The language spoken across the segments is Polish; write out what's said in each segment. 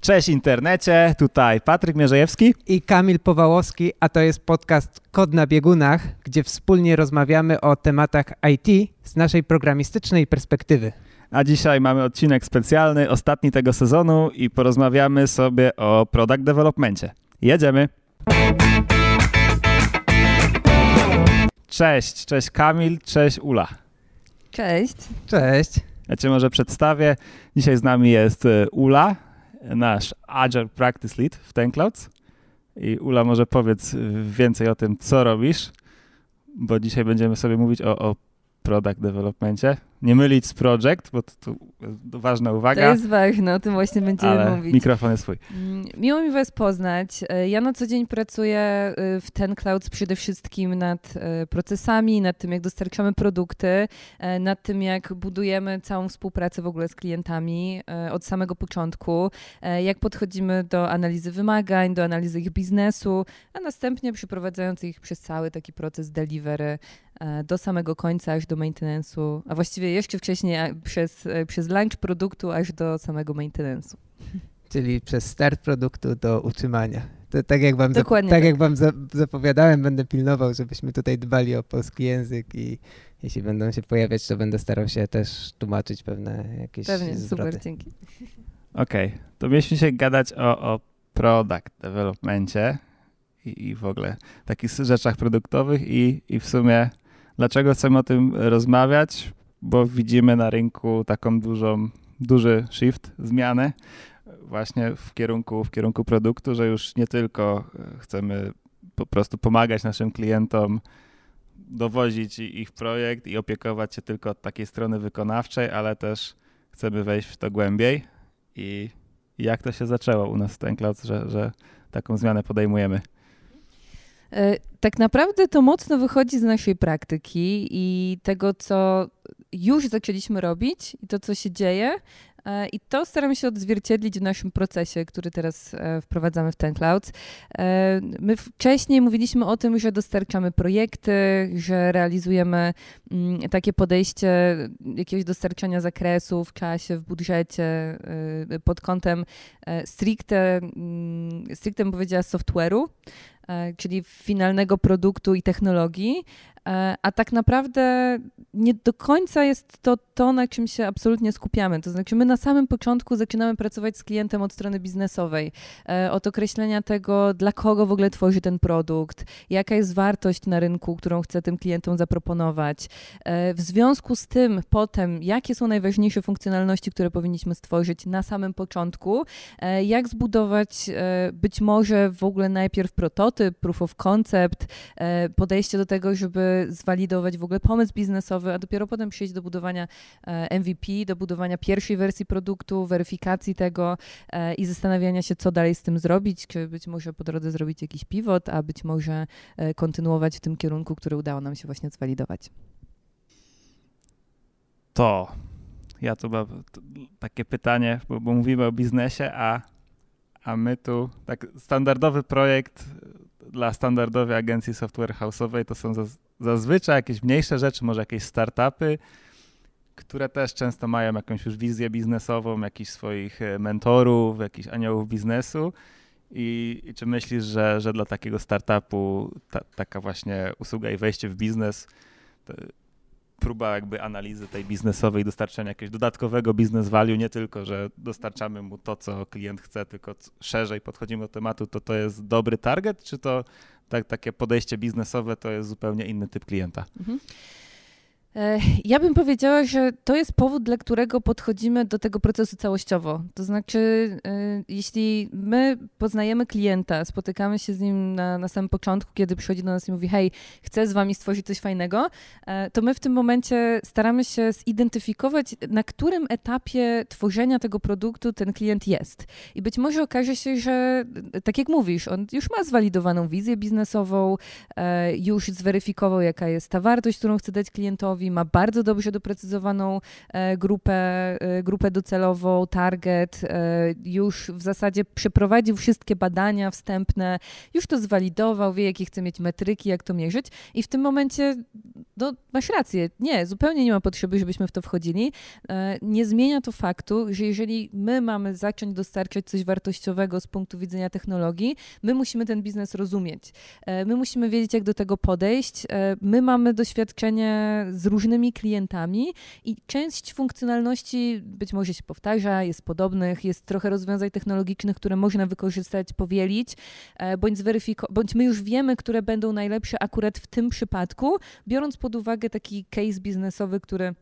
Cześć internecie, tutaj Patryk Mierzejewski i Kamil Powałowski, a to jest podcast Kod na biegunach, gdzie wspólnie rozmawiamy o tematach IT z naszej programistycznej perspektywy. A dzisiaj mamy odcinek specjalny, ostatni tego sezonu i porozmawiamy sobie o product developmentie. Jedziemy! Cześć, cześć Kamil, cześć Ula. Cześć. Cześć. Ja cię może przedstawię. Dzisiaj z nami jest e, Ula, nasz Agile Practice Lead w TenClouds. I Ula, może powiedz więcej o tym, co robisz, bo dzisiaj będziemy sobie mówić o, o product developmentie nie mylić z project, bo to, to, ważna uwaga. To jest ważne, o tym właśnie będziemy ale mówić. mikrofon jest swój. Mm, miło mi was poznać. E, ja na co dzień pracuję y, w Ten Clouds przede wszystkim nad e, procesami, nad tym, jak dostarczamy produkty, e, nad tym, jak budujemy całą współpracę w ogóle z klientami od samego początku, jak podchodzimy do analizy wymagań, do analizy ich biznesu, a następnie przeprowadzając ich przez cały taki proces delivery do samego końca, aż do maintenance'u, a właściwie jeszcze wcześniej przez, przez launch produktu aż do samego maintenance'u. Czyli przez start produktu do utrzymania. To tak jak wam, Dokładnie tak, tak. jak wam zapowiadałem, będę pilnował, żebyśmy tutaj dbali o polski język i jeśli będą się pojawiać, to będę starał się też tłumaczyć pewne jakieś Pewnie, zwroty. super, dzięki. Okej, okay. to mieliśmy się gadać o, o product developmencie i, i w ogóle takich rzeczach produktowych i, i w sumie dlaczego chcemy o tym rozmawiać? Bo widzimy na rynku taką dużą, duży shift, zmianę właśnie w kierunku, w kierunku produktu, że już nie tylko e, chcemy po prostu pomagać naszym klientom dowozić ich projekt i opiekować się tylko od takiej strony wykonawczej, ale też chcemy wejść w to głębiej i jak to się zaczęło u nas w TenCloud, że, że taką zmianę podejmujemy. E, tak naprawdę to mocno wychodzi z naszej praktyki i tego, co już zaczęliśmy robić i to, co się dzieje. E, I to staramy się odzwierciedlić w naszym procesie, który teraz e, wprowadzamy w ten cloud. My wcześniej mówiliśmy o tym, że dostarczamy projekty, że realizujemy mm, takie podejście jakiegoś dostarczania zakresu w czasie, w budżecie pod kątem stricte, mm, stricte bym powiedziała software'u. E, czyli finalnego produktu i technologii, E, a tak naprawdę nie do końca jest to to, na czym się absolutnie skupiamy. To znaczy, my na samym początku zaczynamy pracować z klientem od strony biznesowej, e, od określenia tego, dla kogo w ogóle tworzy ten produkt, jaka jest wartość na rynku, którą chce tym klientom zaproponować. W związku z tym, potem, jakie są najważniejsze funkcjonalności, które powinniśmy stworzyć na samym początku, jak zbudować być może w ogóle najpierw prototyp, proof of concept, podejście do tego, żeby zwalidować w ogóle pomysł biznesowy, a dopiero potem przejść do budowania e, MVP, do budowania pierwszej wersji produktu, weryfikacji tego e, i zastanawiania się, co dalej z tym zrobić, czy być może po drodze zrobić jakiś pivot, a być może e, kontynuować w tym kierunku, który udało nam się właśnie zwalidować. To ja tu mam takie pytanie, bo, bo mówimy o biznesie, a, a my tu tak standardowy projekt dla standardowej agencji software house'owej to są zazwyczaj jakieś mniejsze rzeczy, może jakieś startupy, które też często mają jakąś już wizję biznesową, jakichś swoich e, mentorów, jakichś aniołów biznesu. I, i czy myślisz, że, że dla takiego startupu ta, taka właśnie usługa i wejście w biznes, próba jakby analizy tej biznesowej, dostarczenia jakiegoś dodatkowego biznes value, nie tylko, że dostarczamy mu to, co klient chce, tylko szerzej podchodzimy do tematu, to to jest dobry target, czy to tak, takie podejście biznesowe to jest zupełnie inny typ klienta. Mhm. E, ja bym powiedziała, że to jest powód, dla którego podchodzimy do tego procesu całościowo. To znaczy, e, jeśli my poznajemy klienta, spotykamy się z nim na, na samym początku, kiedy przychodzi do nas i mówi: Hej, chcę z wami stworzyć coś fajnego, e, to my w tym momencie staramy się zidentyfikować, na którym etapie tworzenia tego produktu ten klient jest. I być może okaże się, że tak jak mówisz, on już ma zwalidowaną wizję biznesową, już zweryfikował, jaka jest ta wartość, którą chce dać klientowi ma bardzo dobrze doprecyzowaną e, grupę, e, grupę docelową, target, już w zasadzie przeprowadził wszystkie badania wstępne, już to zwalidował, wie jakie chce mieć metryki, jak to mierzyć i w tym momencie no, masz rację, nie, zupełnie nie ma potrzeby, żebyśmy w to wchodzili. Nie zmienia to faktu, że jeżeli my mamy zacząć dostarczać coś wartościowego z punktu widzenia technologii, my musimy ten biznes rozumieć. My musimy wiedzieć, jak do tego podejść. My mamy doświadczenie z różnymi klientami i część funkcjonalności być może się powtarza, jest podobnych, jest trochę rozwiązań technologicznych, które można wykorzystać, powielić, e, bądź zweryfikować, bądź my już wiemy, które będą najlepsze akurat w tym przypadku, biorąc pod uwagę taki case biznesowy, który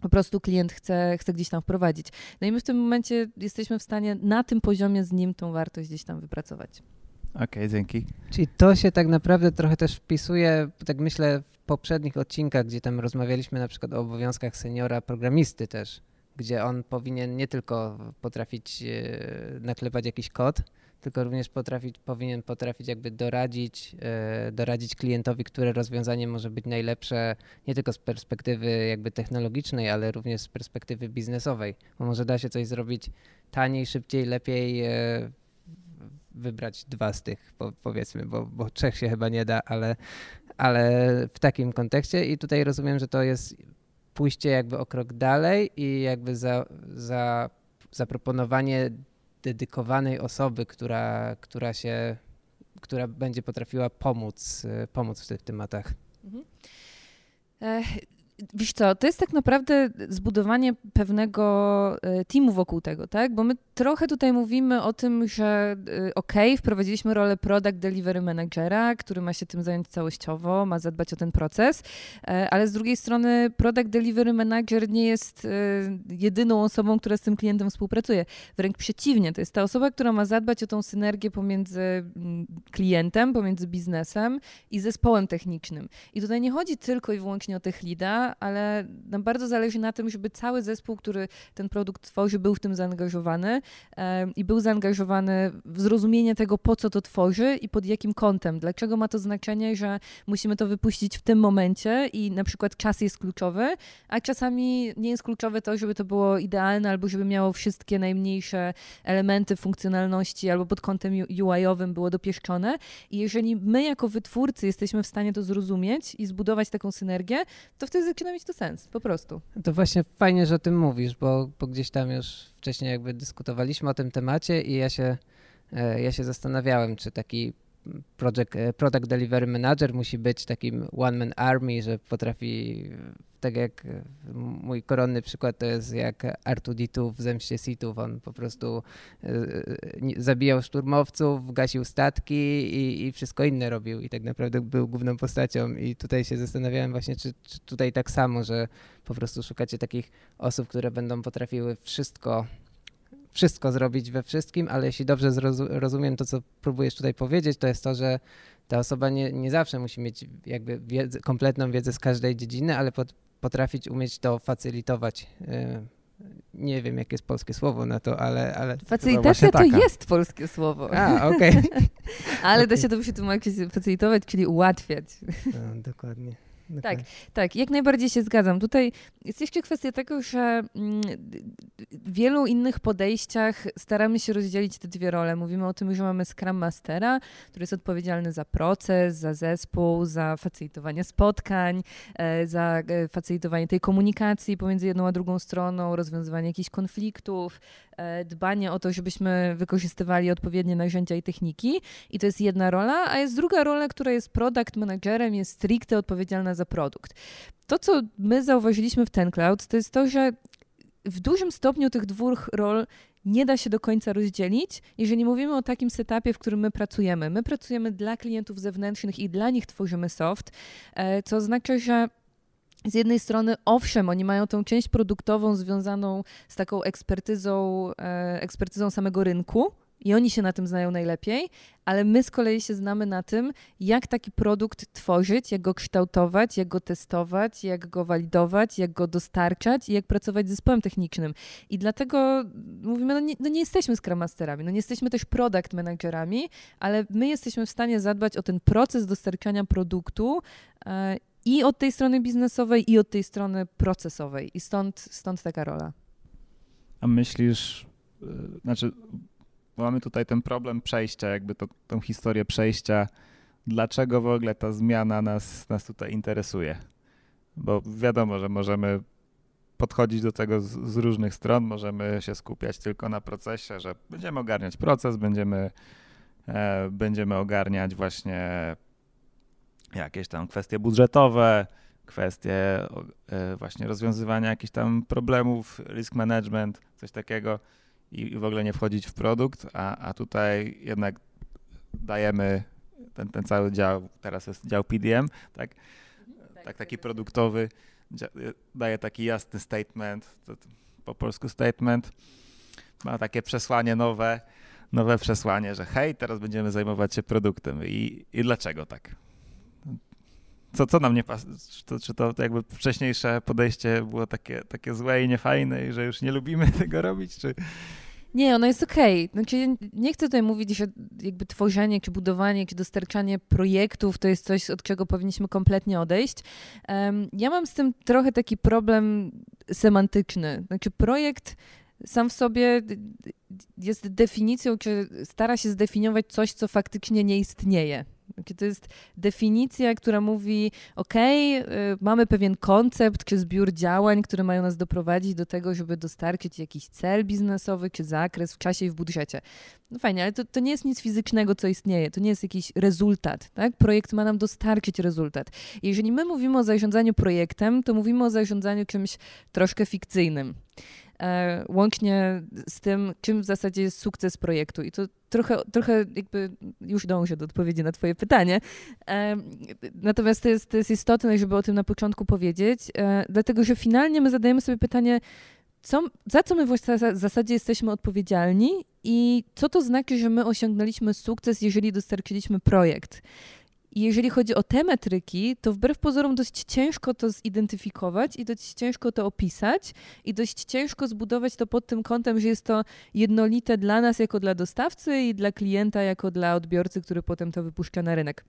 po prostu klient chce, chce gdzieś tam wprowadzić. No i my w tym momencie jesteśmy w stanie na tym poziomie z nim tą wartość gdzieś tam wypracować. Okej, okay, dzięki. Czyli to się tak naprawdę trochę też wpisuje, tak myślę, w poprzednich odcinkach, gdzie tam rozmawialiśmy na przykład o obowiązkach seniora programisty też, gdzie on powinien nie tylko potrafić e, naklepać jakiś kod, tylko również potrafić, powinien potrafić jakby doradzić, e, doradzić klientowi, które rozwiązanie może być najlepsze nie tylko z perspektywy jakby technologicznej, ale również z perspektywy biznesowej, bo może da się coś zrobić taniej, szybciej, lepiej e, wybrać dwa z tych, powiedzmy, bo, bo trzech się chyba nie da, ale, ale w takim kontekście i tutaj rozumiem, że to jest pójście jakby o krok dalej i jakby za, za zaproponowanie dedykowanej osoby, która, która się, która będzie potrafiła pomóc, pomóc w tych tematach. Mhm. Wiesz co, to jest tak naprawdę zbudowanie pewnego e, teamu wokół tego, tak? Bo my trochę tutaj mówimy o tym, że e, okej, okay, wprowadziliśmy rolę product delivery managera, który ma się tym zająć całościowo, ma zadbać o ten proces, e, ale z drugiej strony product delivery manager nie jest jedyną osobą, która z tym klientem współpracuje. Wręcz przeciwnie, to jest ta osoba, która ma zadbać o tą synergię pomiędzy mm, klientem, pomiędzy biznesem i zespołem technicznym. I tutaj nie chodzi tylko i wyłącznie o tech leada, ale nam bardzo zależy na tym, żeby cały zespół, który ten produkt tworzy, był w tym zaangażowany i był zaangażowany w zrozumienie tego, po co to tworzy i pod jakim kątem. Dlaczego ma to znaczenie, że musimy to wypuścić w tym momencie i na przykład czas jest kluczowy, a czasami nie jest kluczowe to, żeby to było idealne albo żeby miało wszystkie najmniejsze elementy funkcjonalności albo pod kątem UI-owym było dopieszczone. I jeżeli my jako wytwórcy jesteśmy w stanie to zrozumieć i zbudować taką synergię, to wtedy zaczyna mieć to sens, po prostu. To właśnie fajnie, że o tym mówisz, bo, bo gdzieś tam już wcześniej jakby dyskutowaliśmy o tym temacie i ja się, e, ja się zastanawiałem, czy taki project, e, product delivery manager musi być takim one man army, że potrafi tak jak e, mój koronny przykład to jest jak R2D2 w Zemście Sithów. On po prostu e, zabijał szturmowców, gasił statki i, i, wszystko inne robił i tak naprawdę był główną postacią. I tutaj się zastanawiałem właśnie, czy, czy tutaj tak samo, że po prostu szukacie takich osób, które będą potrafiły wszystko wszystko zrobić we wszystkim, ale jeśli dobrze rozumiem to, co próbujesz tutaj powiedzieć, to jest to, że ta osoba nie, nie zawsze musi mieć jakby wiedzę, kompletną wiedzę z każdej dziedziny, ale pod, potrafić umieć to facylitować. Y, nie wiem, jakie jest polskie słowo na to, ale... ale Facylitacja to jest polskie słowo. A, okej. Okay. ale okay. da się to przetłumaczyć, facylitować, czyli ułatwiać. No, dokładnie. Tak, tak, jak najbardziej się zgadzam. Tutaj jest jeszcze kwestia tego, że mm, w wielu innych podejściach staramy się rozdzielić te dwie role. Mówimy o tym, że mamy Scrum Mastera, który jest odpowiedzialny za proces, za zespół, za facylitowanie spotkań, e, za e, facylitowanie tej komunikacji pomiędzy jedną a drugą stroną, rozwiązywanie jakichś konfliktów, e, dbanie o to, żebyśmy wykorzystywali odpowiednie narzędzia i techniki. I to jest jedna rola, a jest druga rola, która jest product managerem, jest stricte odpowiedzialna za produkt. To, co my zauważyliśmy w ten cloud, to jest to, że w dużym stopniu tych dwóch rol nie da się do końca rozdzielić, jeżeli mówimy o takim setupie, w którym my pracujemy. My pracujemy dla klientów zewnętrznych i dla nich tworzymy soft, e, co oznacza, że z jednej strony, owszem, oni mają tą część produktową związaną z taką ekspertyzą, e, ekspertyzą samego rynku, i oni się na tym znają najlepiej, ale my z kolei się znamy na tym, jak taki produkt tworzyć, jak go kształtować, jak go testować, jak go walidować, jak go dostarczać i jak pracować z zespołem technicznym. I dlatego mówimy, no nie, no nie jesteśmy Scrum no nie jesteśmy też product managerami, ale my jesteśmy w stanie zadbać o ten proces dostarczania produktu e, i od tej strony biznesowej, i od tej strony procesowej. I stąd, stąd taka rola. A myślisz, y, znaczy, mamy tutaj ten problem przejścia, jakby to, tą historię przejścia. Dlaczego w ogóle ta zmiana nas, nas tutaj interesuje? Bo wiadomo, że możemy podchodzić do tego z, z, różnych stron, możemy się skupiać tylko na procesie, że będziemy ogarniać proces, będziemy, e, będziemy ogarniać właśnie jakieś tam kwestie budżetowe, kwestie e, właśnie rozwiązywania jakichś tam problemów, risk management, coś takiego i, w ogóle nie wchodzić w produkt, a, a tutaj jednak dajemy ten, ten cały dział, teraz jest dział PDM, tak, tak taki produktowy, daje taki jasny statement, po polsku statement, ma takie przesłanie nowe, nowe przesłanie, że hej, teraz będziemy zajmować się produktem. I, i dlaczego tak? Co, co nam nie pasuje? Czy, czy to jakby wcześniejsze podejście było takie, takie złe i niefajne i że już nie lubimy tego robić, czy... Nie, ono jest okej. Okay. Znaczy, nie chcę tutaj mówić, że jakby tworzenie, czy budowanie, czy dostarczanie projektów to jest coś, od czego powinniśmy kompletnie odejść. Um, ja mam z tym trochę taki problem semantyczny. Znaczy, projekt sam w sobie jest definicją, czy stara się zdefiniować coś, co faktycznie nie istnieje. To jest definicja, która mówi: OK, mamy pewien koncept czy zbiór działań, które mają nas doprowadzić do tego, żeby dostarczyć jakiś cel biznesowy czy zakres w czasie i w budżecie. No fajnie, ale to, to nie jest nic fizycznego, co istnieje. To nie jest jakiś rezultat. Tak? Projekt ma nam dostarczyć rezultat. I jeżeli my mówimy o zarządzaniu projektem, to mówimy o zarządzaniu czymś troszkę fikcyjnym. E, łącznie z tym, czym w zasadzie jest sukces projektu. I to trochę, trochę jakby już dążę do odpowiedzi na twoje pytanie. E, natomiast to jest, to jest istotne, żeby o tym na początku powiedzieć, e, dlatego że finalnie my zadajemy sobie pytanie, co, za co my w zasadzie jesteśmy odpowiedzialni i co to znaczy, że my osiągnęliśmy sukces, jeżeli dostarczyliśmy projekt. I jeżeli chodzi o te metryki, to wbrew pozorom dość ciężko to zidentyfikować i dość ciężko to opisać i dość ciężko zbudować to pod tym kątem, że jest to jednolite dla nas jako dla dostawcy i dla klienta jako dla odbiorcy, który potem to wypuszcza na rynek.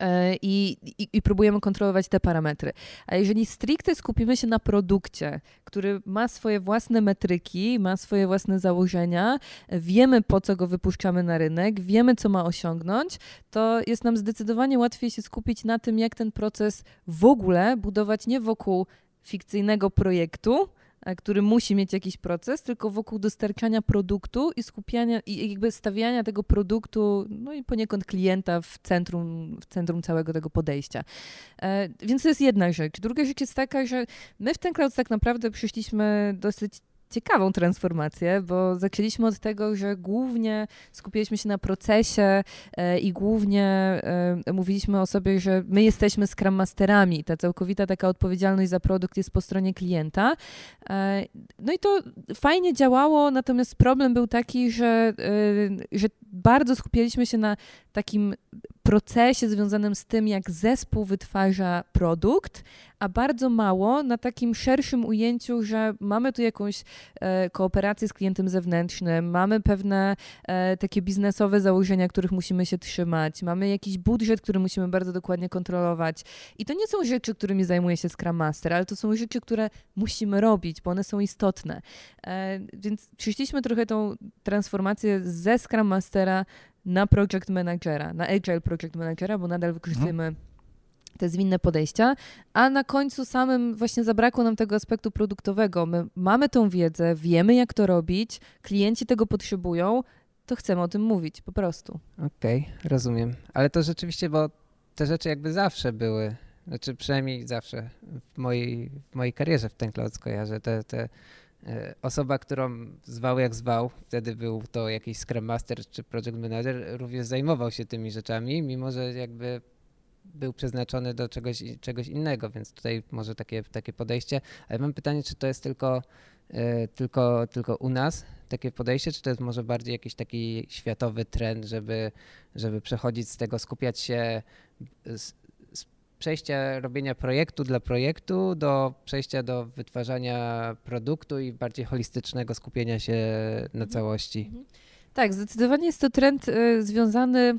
E, I, i, I, próbujemy kontrolować te parametry. A jeżeli stricte skupimy się na produkcie, który ma swoje własne metryki, ma swoje własne założenia, wiemy po co go wypuszczamy na rynek, wiemy co ma osiągnąć, to jest nam zdecydowanie łatwiej się skupić na tym, jak ten proces w ogóle budować nie wokół fikcyjnego projektu, który musi mieć jakiś proces, tylko wokół dostarczania produktu i skupiania i jakby stawiania tego produktu, no i poniekąd klienta w centrum, w centrum całego tego podejścia. E, więc to jest jedna rzecz. Druga rzecz jest taka, że my w ten cloud tak naprawdę przyszliśmy dosyć ciekawą transformację, bo zaczęliśmy od tego, że głównie skupiliśmy się na procesie e, i głównie e, mówiliśmy o sobie, że my jesteśmy Scrum Masterami. Ta całkowita taka odpowiedzialność za produkt jest po stronie klienta. E, no i to fajnie działało, natomiast problem był taki, że, że bardzo skupiliśmy się na takim procesie związanym z tym, jak zespół wytwarza produkt, a bardzo mało na takim szerszym ujęciu, że mamy tu jakąś e, kooperację z klientem zewnętrznym, mamy pewne e, takie biznesowe założenia, których musimy się trzymać, mamy jakiś budżet, który musimy bardzo dokładnie kontrolować. I to nie są rzeczy, którymi zajmuje się Scrum Master, ale to są rzeczy, które musimy robić, bo one są istotne. E, więc przyszliśmy trochę tą transformację ze Scrum Mastera na project managera, na agile project managera, bo nadal wykorzystujemy mhm. te zwinne podejścia, a na końcu samym właśnie zabrakło nam tego aspektu produktowego. My mamy tą wiedzę, wiemy jak to robić, klienci tego potrzebują, to chcemy o tym mówić po prostu. Okej, okay, rozumiem. Ale to rzeczywiście, bo te rzeczy jakby zawsze były, znaczy przynajmniej zawsze w mojej, w mojej karierze w ten cloud skojarzę, te, te osoba, którą zwał jak zwał, wtedy był to jakiś Scrum Master czy Project Manager, również zajmował się tymi rzeczami, mimo że jakby był przeznaczony do czegoś, czegoś innego, więc tutaj może takie, takie podejście. Ale mam pytanie, czy to jest tylko, e, tylko, tylko u nas takie podejście, czy to jest może bardziej jakiś taki światowy trend, żeby, żeby przechodzić z tego, skupiać się przejścia robienia projektu dla projektu do przejścia do wytwarzania produktu i bardziej holistycznego skupienia się na całości. Mhm. Tak, zdecydowanie jest to trend y, związany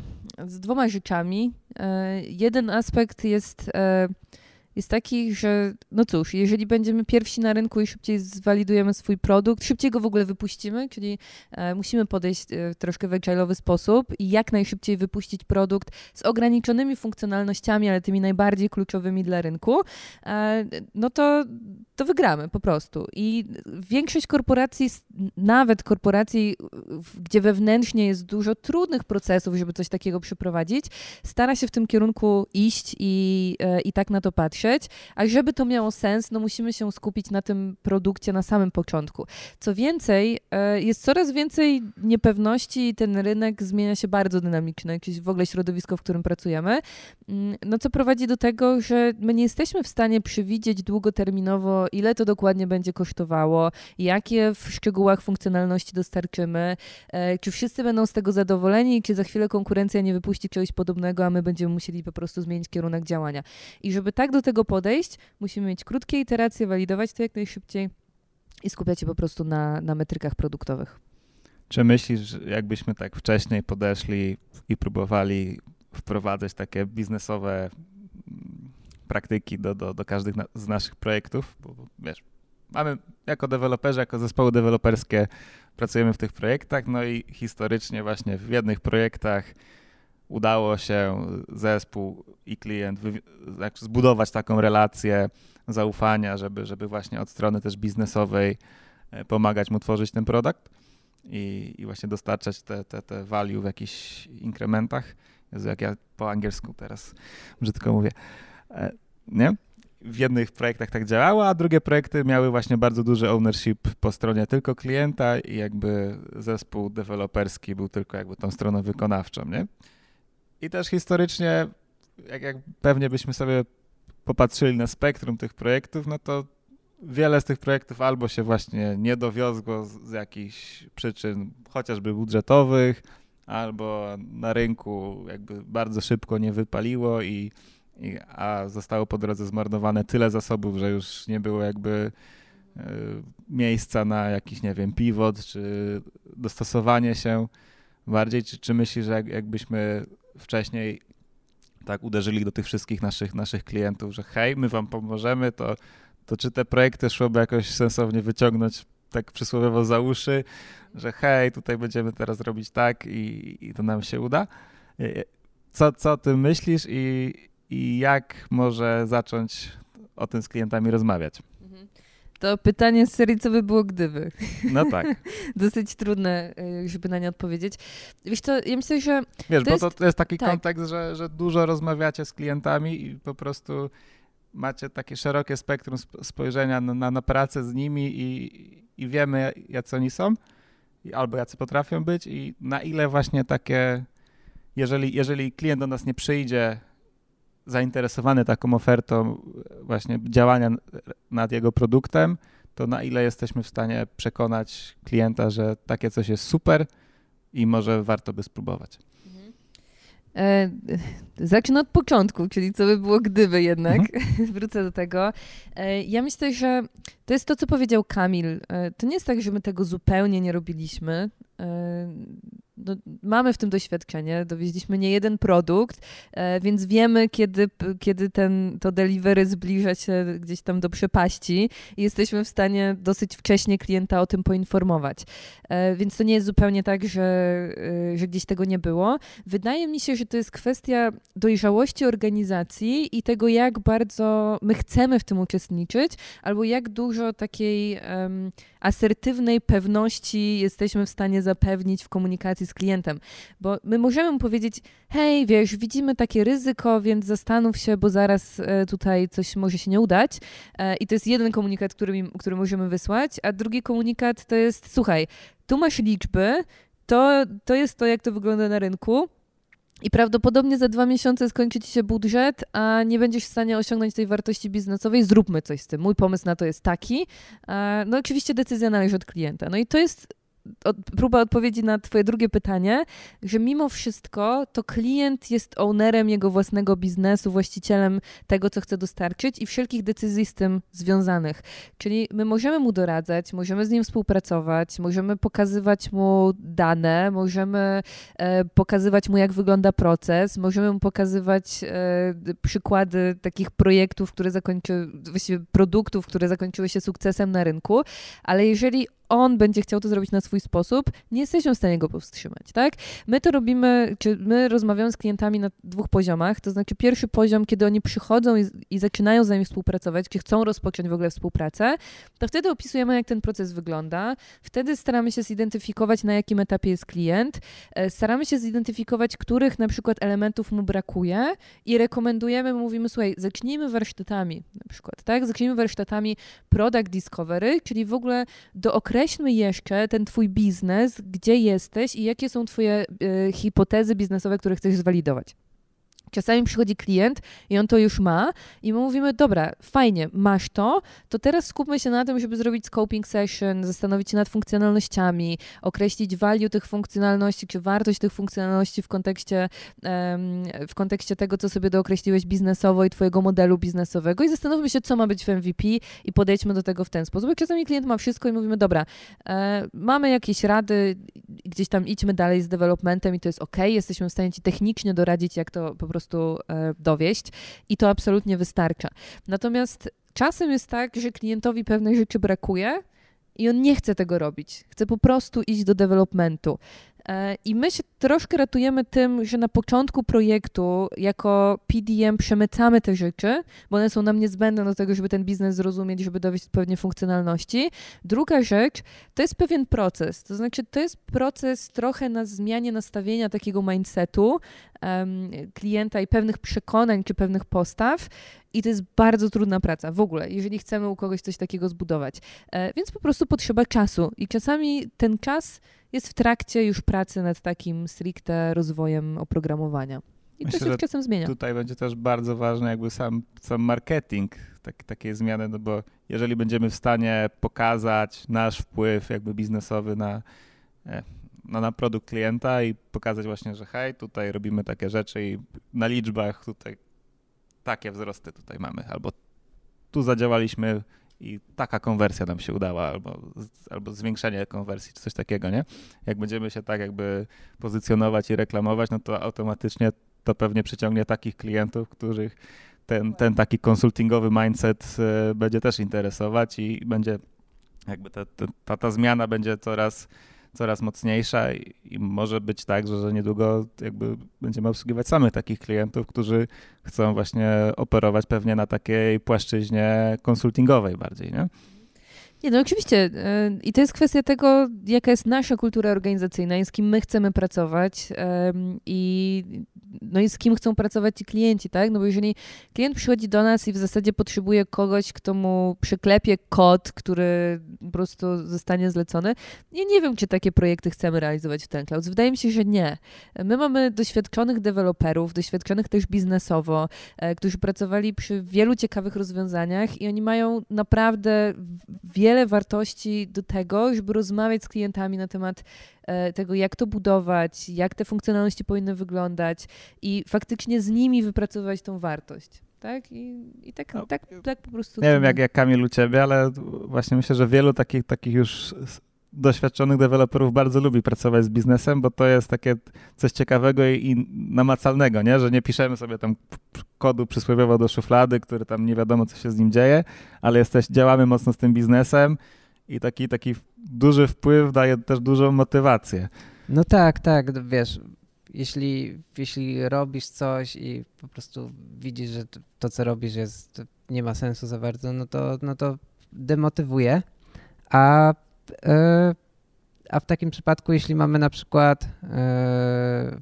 z dwoma rzeczami. Y, jeden aspekt jest y, jest taki, że no cóż, jeżeli będziemy pierwsi na rynku i szybciej zwalidujemy swój produkt, szybciej go w ogóle wypuścimy, czyli e, musimy podejść e, troszkę w agile'owy sposób i jak najszybciej wypuścić produkt z ograniczonymi funkcjonalnościami, ale tymi najbardziej kluczowymi dla rynku, e, no to, to wygramy po prostu. I większość korporacji, nawet korporacji, gdzie wewnętrznie jest dużo trudnych procesów, żeby coś takiego przeprowadzić, stara się w tym kierunku iść i, e, i tak na to patrzeć. A żeby to miało sens, no musimy się skupić na tym produkcie na samym początku. Co więcej, e, jest coraz więcej niepewności i ten rynek zmienia się bardzo dynamicznie, jakieś w ogóle środowisko, w którym pracujemy. Mm, no co prowadzi do tego, że my nie jesteśmy w stanie przewidzieć długoterminowo, ile to dokładnie będzie kosztowało, jakie w szczegółach funkcjonalności dostarczymy, e, czy wszyscy będą z tego zadowoleni, czy za chwilę konkurencja nie wypuści czegoś podobnego, a my będziemy musieli po prostu zmienić kierunek działania. I żeby tak do tego podejść, musimy mieć krótkie iteracje, walidować to jak najszybciej i skupiać się po prostu na, na metrykach produktowych. Czy myślisz, jakbyśmy tak wcześniej podeszli i próbowali wprowadzać takie biznesowe praktyki do, do, do każdych z naszych projektów? Bo wiesz, mamy jako deweloperzy, jako zespoły deweloperskie pracujemy w tych projektach, no i historycznie właśnie w jednych projektach udało się zespół i klient znaczy zbudować taką relację zaufania, żeby, żeby właśnie od strony też biznesowej e, pomagać mu tworzyć ten produkt i, i właśnie dostarczać te, te, te value w jakichś inkrementach. Jezu, jak ja po angielsku teraz brzydko mówię. E, nie? W jednych projektach tak działało, a drugie projekty miały właśnie bardzo duży ownership po stronie tylko klienta i jakby zespół deweloperski był tylko jakby tą stroną wykonawczą, nie? I też historycznie, jak, jak pewnie byśmy sobie popatrzyli na spektrum tych projektów, no to wiele z tych projektów albo się właśnie nie dowiozło z, z jakichś przyczyn chociażby budżetowych, albo na rynku jakby bardzo szybko nie wypaliło i, i a zostało po drodze zmarnowane tyle zasobów, że już nie było jakby y, miejsca na jakiś, nie wiem, pivot, czy dostosowanie się bardziej, czy, czy myślisz, że jak, jakbyśmy wcześniej tak uderzyli do tych wszystkich naszych, naszych klientów, że hej, my wam pomożemy, to, to czy te projekty szłoby jakoś sensownie wyciągnąć tak przysłowiowo za uszy, że hej, tutaj będziemy teraz robić tak i, i to nam się uda. Co, co ty myślisz i, i jak może zacząć o tym z klientami rozmawiać? To pytanie z serii, co by było gdyby? No tak. Dosyć trudne, y, żeby na nie odpowiedzieć. Wiesz to ja myślę, że... Wiesz, to bo jest... to jest taki tak. kontekst, że, że dużo rozmawiacie z klientami i po prostu macie takie szerokie spektrum spojrzenia na, na, na pracę z nimi i, i wiemy, jacy oni są, albo jacy potrafią być i na ile właśnie takie, jeżeli, jeżeli klient do nas nie przyjdzie zainteresowany taką ofertą właśnie działania nad jego produktem, to na ile jesteśmy w stanie przekonać klienta, że takie coś jest super i może warto by spróbować. E, zacznę od początku, czyli co by było gdyby jednak. Mhm. Wrócę do tego. E, ja myślę, że to jest to, co powiedział Kamil. E, to nie jest tak, że my tego zupełnie nie robiliśmy. No, mamy w tym doświadczenie, dowieźliśmy nie jeden produkt, e, więc wiemy, kiedy, kiedy ten, to delivery zbliża się gdzieś tam do przepaści i jesteśmy w stanie dosyć wcześnie klienta o tym poinformować. E, więc to nie jest zupełnie tak, że, e, że gdzieś tego nie było. Wydaje mi się, że to jest kwestia dojrzałości organizacji i tego, jak bardzo my chcemy w tym uczestniczyć, albo jak dużo takiej um, asertywnej pewności jesteśmy w stanie zapewnić w komunikacji z klientem. Bo my możemy mu powiedzieć, hej, wiesz, widzimy takie ryzyko, więc zastanów się, bo zaraz e, tutaj coś może się nie udać. E, I to jest jeden komunikat, który, który możemy wysłać, a drugi komunikat to jest, słuchaj, tu masz liczby, to, to jest to, jak to wygląda na rynku. I prawdopodobnie za dwa miesiące skończy ci się budżet, a nie będziesz w stanie osiągnąć tej wartości biznesowej. Zróbmy coś z tym. Mój pomysł na to jest taki. E, no oczywiście decyzja należy od klienta. No i to jest od, próba odpowiedzi na twoje drugie pytanie, że mimo wszystko to klient jest ownerem jego własnego biznesu, właścicielem tego, co chce dostarczyć i wszelkich decyzji z tym związanych. Czyli my możemy mu doradzać, możemy z nim współpracować, możemy pokazywać mu dane, możemy e, pokazywać mu, jak wygląda proces, możemy mu pokazywać e, przykłady takich projektów, które zakończyły, właściwie produktów, które zakończyły się sukcesem na rynku, ale jeżeli on będzie chciał to zrobić na swój sposób, nie jesteśmy w stanie go powstrzymać, tak? My to robimy, czy my rozmawiamy z klientami na dwóch poziomach, to znaczy pierwszy poziom, kiedy oni przychodzą i, i zaczynają z nami współpracować, czy chcą rozpocząć w ogóle współpracę, to wtedy opisujemy, jak ten proces wygląda, wtedy staramy się zidentyfikować, na jakim etapie jest klient, e, staramy się zidentyfikować, których na przykład elementów mu brakuje i rekomendujemy, mówimy, słuchaj, zacznijmy warsztatami na przykład, tak? Zacznijmy warsztatami product discovery, czyli w ogóle do okresu określmy jeszcze ten twój biznes, gdzie jesteś i jakie są twoje y, hipotezy biznesowe, które chcesz zwalidować. Czasami przychodzi klient i on to już ma i my mówimy, dobra, fajnie, masz to, to teraz skupmy się na tym, żeby zrobić scoping session, zastanowić się nad funkcjonalnościami, określić value tych funkcjonalności, czy wartość tych funkcjonalności w kontekście, w kontekście tego, co sobie dookreśliłeś biznesowo i twojego modelu biznesowego i zastanówmy się, co ma być w MVP i podejdźmy do tego w ten sposób. Bo czasami klient ma wszystko i mówimy, dobra, e, mamy jakieś rady, gdzieś tam idźmy dalej z developmentem i to jest ok, jesteśmy w stanie ci technicznie doradzić, jak to po prostu e, dowieść i to absolutnie wystarcza. Natomiast czasem jest tak, że klientowi pewnej rzeczy brakuje i on nie chce tego robić. Chce po prostu iść do developmentu. I my się troszkę ratujemy tym, że na początku projektu jako PDM przemycamy te rzeczy, bo one są nam niezbędne do tego, żeby ten biznes zrozumieć, żeby dowieść odpowiednie funkcjonalności. Druga rzecz to jest pewien proces, to znaczy to jest proces trochę na zmianie nastawienia takiego mindsetu um, klienta i pewnych przekonań czy pewnych postaw. I to jest bardzo trudna praca w ogóle, jeżeli chcemy u kogoś coś takiego zbudować. E, więc po prostu potrzeba czasu. I czasami ten czas jest w trakcie już pracy nad takim stricte rozwojem oprogramowania. I Myślę, to się z czasem zmienia. Tutaj będzie też bardzo ważny jakby sam, sam marketing tak, takiej zmiany, no bo jeżeli będziemy w stanie pokazać nasz wpływ jakby biznesowy na, e, na, na produkt klienta i pokazać właśnie, że hej, tutaj robimy takie rzeczy i na liczbach tutaj takie wzrosty tutaj mamy, albo tu zadziałaliśmy i taka konwersja nam się udała, albo, albo zwiększenie konwersji, czy coś takiego, nie? Jak będziemy się tak jakby pozycjonować i reklamować, no to automatycznie to pewnie przyciągnie takich klientów, których ten, ten taki konsultingowy mindset e, będzie też interesować i będzie jakby ta, ta, ta zmiana będzie coraz coraz mocniejsza i, może być tak, że, że niedługo jakby będziemy obsługiwać samych takich klientów, którzy chcą właśnie operować pewnie na takiej płaszczyźnie konsultingowej bardziej, nie? Nie, no oczywiście. Y, I to jest kwestia tego, jaka jest nasza kultura organizacyjna i z kim my chcemy pracować i, no i z kim chcą pracować ci klienci, tak? No bo jeżeli klient przychodzi do nas i w zasadzie potrzebuje kogoś, kto mu przyklepie kod, który po prostu zostanie zlecony, ja nie wiem, czy takie projekty chcemy realizować w ten cloud. Wydaje mi się, że nie. My mamy doświadczonych deweloperów, doświadczonych też biznesowo, e, którzy pracowali przy wielu ciekawych rozwiązaniach i oni mają naprawdę wiele wiele wartości do tego, żeby rozmawiać z klientami na temat e, tego, jak to budować, jak te funkcjonalności powinny wyglądać i faktycznie z nimi wypracować tą wartość. Tak? I, i tak, no, tak, tak po prostu. Nie wiem, jak, jak Kamil u ciebie, ale właśnie myślę, że wielu takich, takich już doświadczonych deweloperów bardzo lubi pracować z biznesem, bo to jest takie coś ciekawego i, i namacalnego, nie? że nie piszemy sobie tam kodu przysłowiowo do szuflady, który tam nie wiadomo, co się z nim dzieje, ale jesteś, działamy mocno z tym biznesem i taki, taki duży wpływ daje też dużą motywację. No tak, tak, wiesz, jeśli, jeśli robisz coś i po prostu widzisz, że to, co robisz jest, nie ma sensu za bardzo, no to, no to demotywuje, a a w takim przypadku, jeśli mamy na przykład e,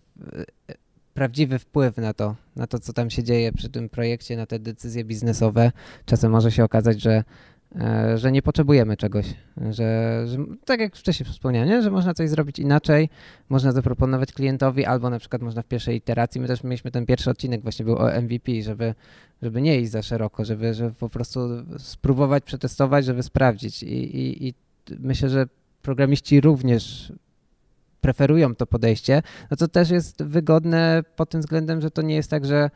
prawdziwy wpływ na to, na to, co tam się dzieje przy tym projekcie, na te decyzje biznesowe, czasem może się okazać, że, e, że nie potrzebujemy czegoś, że, że tak jak wcześniej wspomniałem, nie? że można coś zrobić inaczej, można zaproponować klientowi, albo na przykład można w pierwszej iteracji, my też mieliśmy ten pierwszy odcinek właśnie był o MVP, żeby, żeby nie iść za szeroko, żeby, żeby po prostu spróbować, przetestować, żeby sprawdzić i, i, i myślę, że programiści również preferują to podejście, no to też jest wygodne pod tym względem, że to nie jest tak, że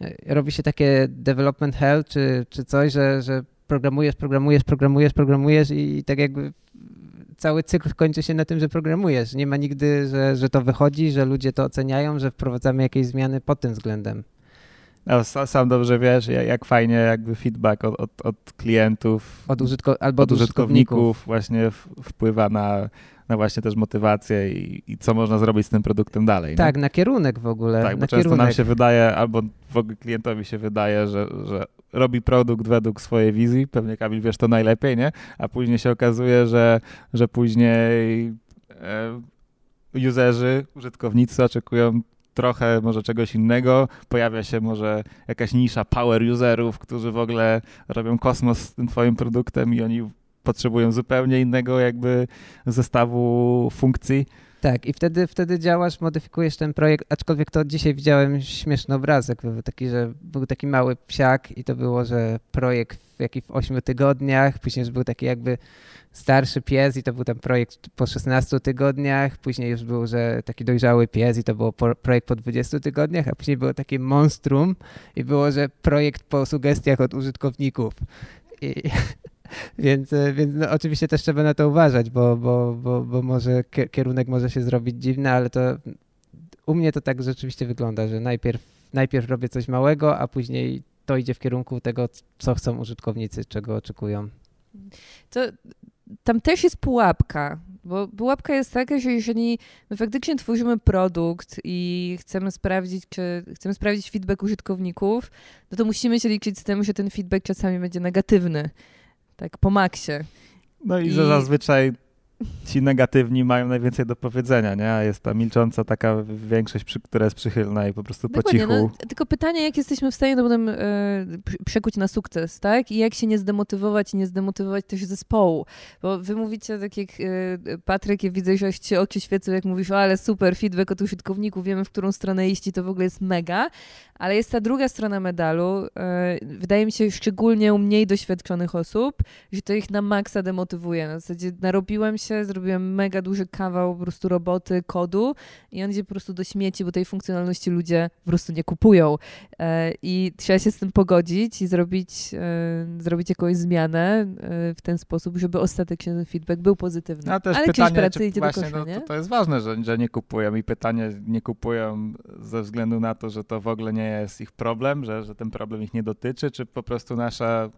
e, robi się takie development hell czy, czy coś, że, że programujesz, programujesz, programujesz, programujesz i tak jakby cały cykl kończy się na tym, że programujesz. Nie ma nigdy, że, że to wychodzi, że ludzie to oceniają, że wprowadzamy jakieś zmiany pod tym względem. No, sam dobrze wiesz, jak fajnie jakby feedback od, od, od klientów od użytko- albo od, od użytkowników, użytkowników właśnie wpływa na, na właśnie też motywację i, i co można zrobić z tym produktem dalej. Tak, nie? na kierunek w ogóle. Tak, bo często kierunek. nam się wydaje, albo w ogóle klientowi się wydaje, że, że robi produkt według swojej wizji, pewnie Kamil wiesz to najlepiej, nie? A później się okazuje, że, że później e, userzy, użytkownicy oczekują trochę może czegoś innego, pojawia się może jakaś nisza power userów, którzy w ogóle robią kosmos z tym twoim produktem i oni potrzebują zupełnie innego jakby zestawu funkcji. Tak, i wtedy, wtedy działasz, modyfikujesz ten projekt, aczkolwiek to dzisiaj widziałem śmieszny obrazek, był taki, że był taki mały psiak i to było, że projekt w w 8 tygodniach, później już był taki jakby starszy pies i to był tam projekt po 16 tygodniach, później już był, że taki dojrzały pies i to było po, projekt po 20 tygodniach, a później było takie monstrum i było, że projekt po sugestiach od użytkowników. I, więc, e, więc no, oczywiście też trzeba na to uważać, bo, bo, bo, bo może kierunek może się zrobić dziwny, ale to u mnie to tak rzeczywiście wygląda, że najpierw, najpierw robię coś małego, a później to idzie w kierunku tego, co chcą użytkownicy, czego oczekują. To tam też jest pułapka, bo pułapka jest taka, że jeżeli my faktycznie tworzymy produkt i chcemy sprawdzić, czy chcemy sprawdzić feedback użytkowników, no to musimy się liczyć z tym, że ten feedback czasami będzie negatywny. Tak, po maksie. No i, I... że zazwyczaj ci negatywni mają najwięcej do powiedzenia, nie? A jest ta milcząca taka większość, przy, która jest przychylna i po prostu Dokładnie, po cichu. No, tylko pytanie, jak jesteśmy w stanie to potem e, przekuć na sukces, tak? I jak się nie zdemotywować i nie zdemotywować też zespołu. Bo wy mówicie, tak jak e, Patryk, ja widzę, że ci oczy świecą, jak mówisz, ale super, feedback od użytkowników, wiemy, w którą stronę iść i to w ogóle jest mega, ale jest ta druga strona medalu. E, wydaje mi się, szczególnie u mniej doświadczonych osób, że to ich na maksa demotywuje. Na zasadzie narobiłem się, zrobiłem mega duży kawał po prostu roboty, kodu i on idzie po prostu do śmieci, bo tej funkcjonalności ludzie po prostu nie kupują. E, I trzeba się z tym pogodzić i zrobić, e, zrobić jakąś zmianę w ten sposób, żeby ostatecznie ten feedback był pozytywny. A też Ale pytanie, pracy idzie właśnie, do kosza, no, to, to jest ważne, że, że nie kupują i pytanie, nie kupują ze względu na to, że to w ogóle nie jest ich problem, że, że ten problem ich nie dotyczy, czy po prostu nasza,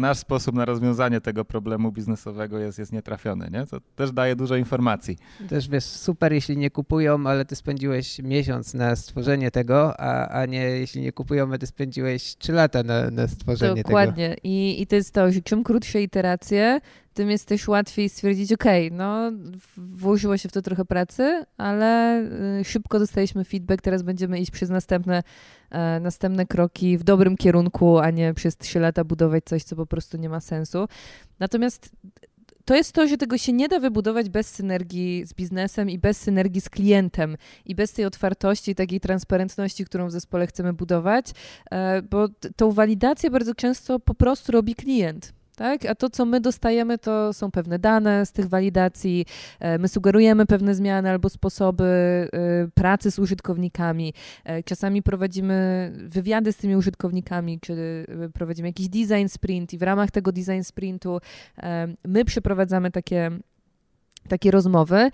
nasz sposób na rozwiązanie tego problemu biznesowego jest, jest nietrafiony, nie? To też daje dużo informacji. Też wiesz, super, jeśli nie kupują, ale ty spędziłeś miesiąc na stworzenie tego, a, a nie jeśli nie kupują, a ty spędziłeś trzy lata na, na stworzenie Dokładnie. tego. Dokładnie. I, I to jest to, że czym krótsze iteracje, tym jest też łatwiej stwierdzić, ok, no włożyło się w to trochę pracy, ale y, szybko dostaliśmy feedback, teraz będziemy iść przez następne, e, następne kroki w dobrym kierunku, a nie przez trzy lata budować coś, co po prostu nie ma sensu. Natomiast to jest to, że tego się nie da wybudować bez synergii z biznesem i bez synergii z klientem i bez tej otwartości, takiej transparentności, którą w zespole chcemy budować, e, bo tą walidację bardzo często po prostu robi klient. Tak? A to, co my dostajemy, to są pewne dane z tych walidacji. E, my sugerujemy pewne zmiany albo sposoby e, pracy z użytkownikami. E, czasami prowadzimy wywiady z tymi użytkownikami, czy prowadzimy jakiś design sprint i w ramach tego design sprintu my przeprowadzamy takie takie rozmowy.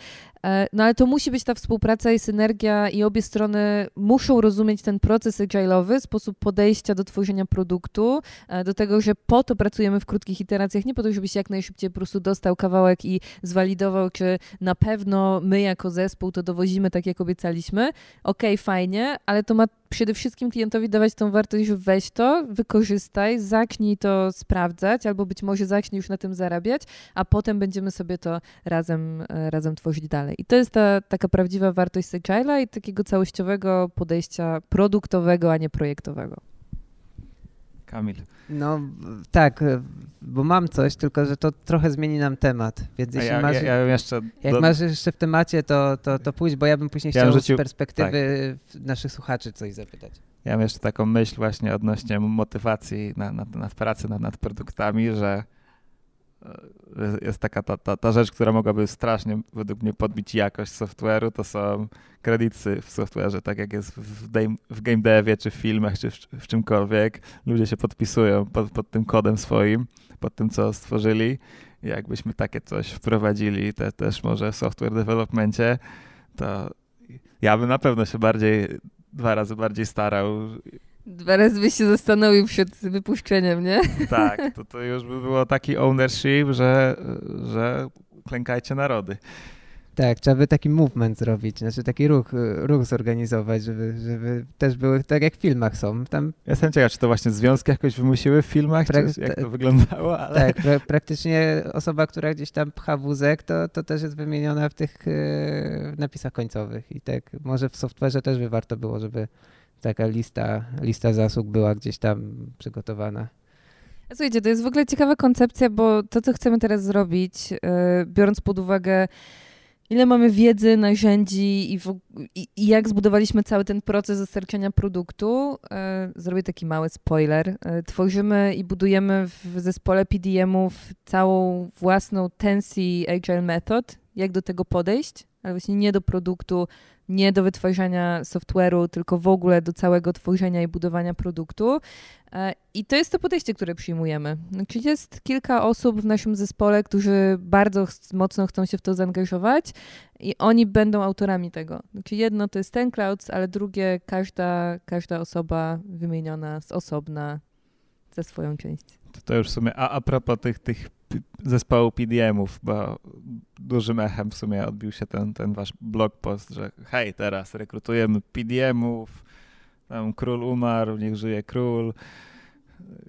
E, no ale to musi być ta współpraca i synergia i obie strony muszą rozumieć ten proces agile'owy, sposób podejścia do tworzenia produktu, e, do tego, że po to pracujemy w krótkich iteracjach, nie po to, żebyś jak najszybciej po prostu dostał kawałek i zwalidował, czy na pewno my jako zespół to dowozimy tak, jak obiecaliśmy. Okej, okay, fajnie, ale to ma przede wszystkim klientowi dawać tą wartość, weź to, wykorzystaj, zacznij to sprawdzać, albo być może zacznij już na tym zarabiać, a potem będziemy sobie to razem, e, razem tworzyć dalej. I to jest ta taka prawdziwa wartość Agile'a i takiego całościowego podejścia produktowego, a nie projektowego. Kamil. No tak, bo mam coś, tylko że to trochę zmieni nam temat. Więc jeśli ja, masz, ja, ja jeszcze jak do... masz jeszcze w temacie, to, to, to pójdź, bo ja bym później chciał rzucił... z perspektywy tak. naszych słuchaczy coś zapytać. Ja mam jeszcze taką myśl właśnie odnośnie motywacji na, na, nad pracy nad, nad produktami, że jest taka ta, ta, ta rzecz, która mogłaby strasznie według mnie podbić jakość software'u, to są kredyty w software'ze, tak jak jest w, w game devie, czy w filmach, czy w, w czymkolwiek. Ludzie się podpisują pod, pod tym kodem swoim, pod tym, co stworzyli. Jakbyśmy takie coś wprowadzili te, też może w software developmentie, to ja bym na pewno się bardziej, dwa razy bardziej starał Dwa razy byś się zastanowił przed wypuszczeniem, nie? Tak, to, to już by było taki ownership, że, że klękajcie narody. Tak, trzeba by taki movement zrobić, znaczy taki ruch, ruch zorganizować, żeby, żeby też były tak jak w filmach są. Tam... Jestem ciekaw, czy to właśnie związki jakoś wymusiły w filmach, pra... czy jak to wyglądało, ale... Tak, pra praktycznie osoba, która gdzieś tam pcha wózek, to, to też jest wymieniona w tych e, napisach końcowych i tak może w software'ze też by warto było, żeby taka lista, lista zasług była gdzieś tam przygotowana. Słuchajcie, to jest w ogóle ciekawa koncepcja, bo to, co chcemy teraz zrobić, yy, biorąc pod uwagę, ile mamy wiedzy, narzędzi i, w, i, i jak zbudowaliśmy cały ten proces dostarczania produktu, yy, zrobię taki mały spoiler. Yy, tworzymy i budujemy w zespole PDM-ów całą własną Tensi Agile Method, jak do tego podejść, ale właśnie nie do produktu, nie do wytwarzania software'u, tylko w ogóle do całego tworzenia i budowania produktu. E, I to jest to podejście, które przyjmujemy. Znaczy jest kilka osób w naszym zespole, którzy bardzo mocno chcą się w to zaangażować i oni będą autorami tego. Znaczy jedno to jest ten cloud, ale drugie każda, każda osoba wymieniona z osobna ze swoją część. To, to już w sumie, a, a propos tych, tych zespołu PDM-ów, bo dużym echem w sumie odbił się ten, ten wasz blog post, że hej, teraz rekrutujemy PDM-ów, tam król umarł, niech żyje król,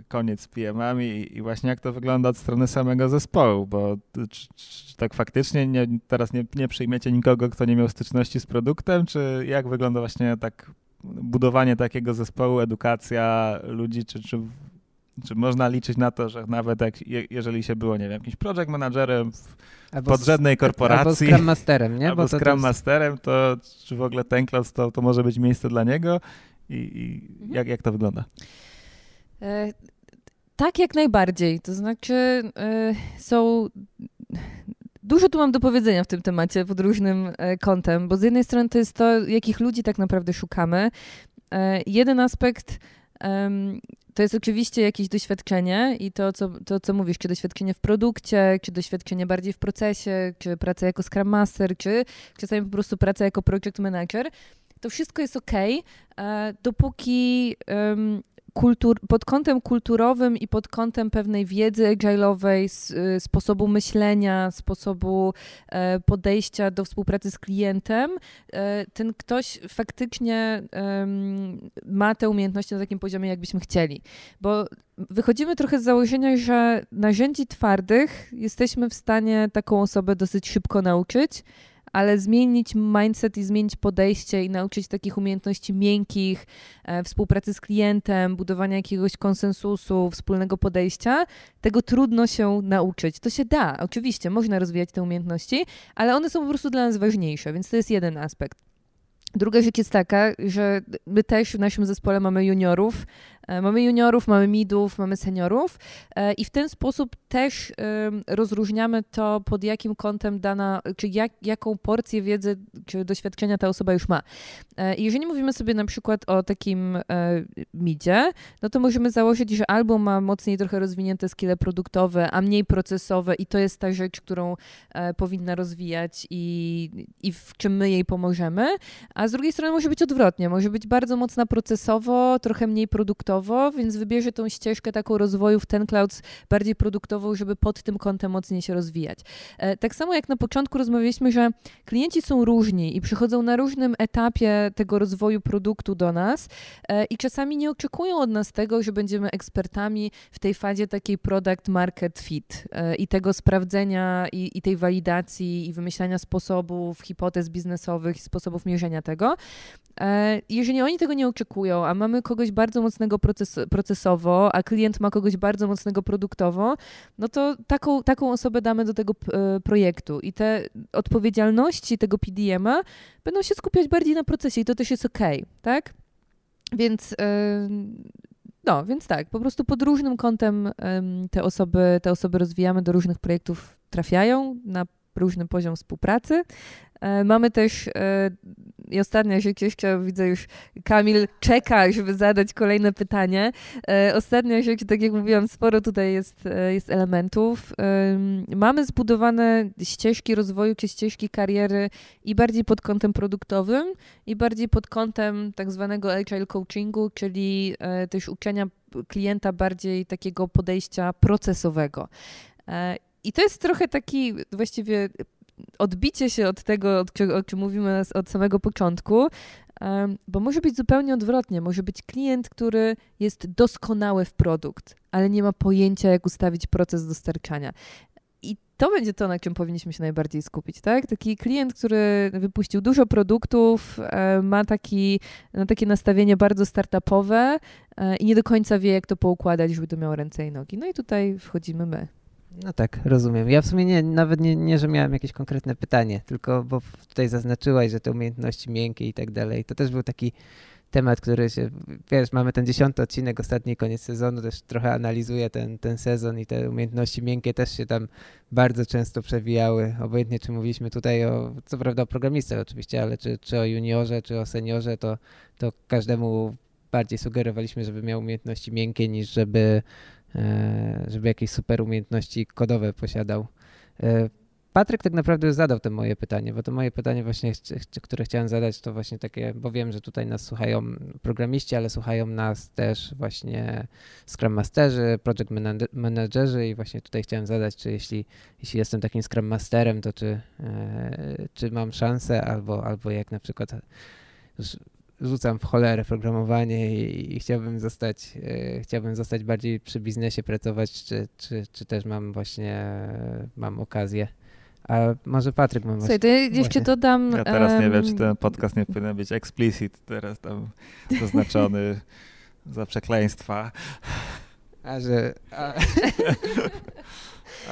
koniec z PM-ami i właśnie jak to wygląda od strony samego zespołu, bo czy, czy tak faktycznie nie, teraz nie, nie przyjmiecie nikogo, kto nie miał styczności z produktem, czy jak wygląda właśnie tak budowanie takiego zespołu, edukacja ludzi, czy, czy czy można liczyć na to, że nawet jak, jeżeli się było, nie wiem, jakimś project managerem w albo podrzędnej korporacji. Albo Scrum Masterem, nie? Albo Bo Scrum jest... Masterem, to czy w ogóle ten class to, to może być miejsce dla niego i, i mhm. jak, jak to wygląda? E, tak, jak najbardziej. To znaczy e, są... Dużo tu mam do powiedzenia w tym temacie pod różnym e, kątem, bo z jednej strony to jest to, jakich ludzi tak naprawdę szukamy. E, jeden aspekt to jest oczywiście jakieś doświadczenie i to co, to, co mówisz, czy doświadczenie w produkcie, czy doświadczenie bardziej w procesie, czy praca jako Scrum Master, czy czasami po prostu praca jako Project Manager, to wszystko jest ok, e, dopóki kultur, pod kątem kulturowym i pod kątem pewnej wiedzy agile'owej, y, sposobu myślenia, sposobu e, podejścia do współpracy z klientem, e, ten ktoś faktycznie ma te umiejętności na takim poziomie, jakbyśmy chcieli. Bo wychodzimy trochę z założenia, że narzędzi twardych jesteśmy w stanie taką osobę dosyć szybko nauczyć, ale zmienić mindset i zmienić podejście i nauczyć takich umiejętności miękkich, e, współpracy z klientem, budowania jakiegoś konsensusu, wspólnego podejścia, tego trudno się nauczyć. To się da, oczywiście, można rozwijać te umiejętności, ale one są po prostu dla nas ważniejsze, więc to jest jeden aspekt. Druga rzecz jest taka, że my też w naszym zespole mamy juniorów, mamy juniorów, mamy midów, mamy seniorów e, i w ten sposób też rozróżniamy to, pod jakim kątem dana, czy jak, jaką porcję wiedzy czy doświadczenia ta osoba już ma. E, jeżeli mówimy sobie na przykład o takim midzie, no to możemy założyć, że albo ma mocniej trochę rozwinięte skille produktowe, a mniej procesowe i to jest ta rzecz, którą powinna rozwijać i, i w czym my jej pomożemy, a z drugiej strony może być odwrotnie, może być bardzo mocna procesowo, trochę mniej produktowa, więc wybierze tą ścieżkę taką rozwoju w ten cloud bardziej produktową, żeby pod tym kątem mocniej się rozwijać. E, tak samo jak na początku rozmawialiśmy, że klienci są różni i przychodzą na różnym etapie tego rozwoju produktu do nas e, i czasami nie oczekują od nas tego, że będziemy ekspertami w tej fazie takiej product market fit e, i tego sprawdzenia i, i tej walidacji i wymyślania sposobów, hipotez biznesowych sposobów mierzenia tego. Jeżeli oni tego nie oczekują, a mamy kogoś bardzo mocnego proces, procesowo, a klient ma kogoś bardzo mocnego produktowo, no to taką, taką osobę damy do tego e, projektu i te odpowiedzialności tego PDM-a będą się skupiać bardziej na procesie i to też jest ok, tak? Więc e, no, więc tak, po prostu pod różnym kątem te osoby, te osoby rozwijamy, do różnych projektów trafiają na różny poziom współpracy. E, mamy też e, i ostatnia rzecz jeszcze, widzę już Kamil czeka, żeby zadać kolejne pytanie. E, ostatnia rzecz, tak jak mówiłam, sporo tutaj jest, jest elementów. Mamy zbudowane ścieżki rozwoju czy ścieżki kariery i bardziej pod kątem produktowym i bardziej pod kątem tak zwanego agile coachingu, czyli też uczenia klienta bardziej takiego podejścia procesowego. I to jest trochę taki właściwie odbicie się od tego, o czym mówimy od samego początku, bo może być zupełnie odwrotnie. Może być klient, który jest doskonały w produkt, ale nie ma pojęcia, jak ustawić proces dostarczania. I to będzie to, na czym powinniśmy się najbardziej skupić, tak? Taki klient, który wypuścił dużo produktów, ma taki, no, takie nastawienie bardzo startupowe e, i nie do końca wie, jak to poukładać, żeby to miało ręce i nogi. No i tutaj wchodzimy my. No tak, rozumiem. Ja w sumie nie, nawet nie, nie, że miałem jakieś konkretne pytanie, tylko bo tutaj zaznaczyłaś, że te umiejętności miękkie i tak dalej, to też był taki temat, który się, wiesz, mamy ten dziesiąty odcinek, ostatni koniec sezonu, też trochę analizuję ten, ten sezon i te umiejętności miękkie też się tam bardzo często przewijały, obojętnie czy mówiliśmy tutaj o, co prawda o programistach oczywiście, ale czy, czy o juniorze, czy o seniorze, to, to każdemu bardziej sugerowaliśmy, żeby miał umiejętności miękkie niż żeby żeby jakieś super umiejętności kodowe posiadał. E, Patryk tak naprawdę zadał to moje pytanie, bo to moje pytanie właśnie, które chciałem zadać, to właśnie takie, bo wiem, że tutaj nas słuchają programiści, ale słuchają nas też właśnie Scrum Masterzy, Project Managerzy i właśnie tutaj chciałem zadać, czy jeśli, jeśli jestem takim Scrum Masterem, to czy, e, czy mam szansę albo, albo jak na przykład rzucam w cholerę programowanie i, i chciałbym zostać, e, chciałbym zostać bardziej przy biznesie pracować, czy, czy, czy też mam właśnie, mam okazję. A może Patryk mam Słuchaj, to ja jeszcze dodam... Ja teraz um... nie wiem, czy ten podcast nie powinien być explicit, teraz tam zaznaczony za przekleństwa. A że... A...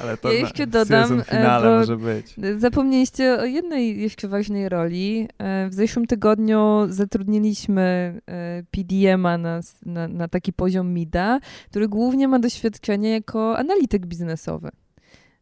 Ale to ja jeszcze dodam, finale może być. Zapomnieliście o jednej jeszcze ważnej roli. E, w zeszłym tygodniu zatrudniliśmy e, PDM-a na, na, na taki poziom MIDA, który głównie ma doświadczenie jako analityk biznesowy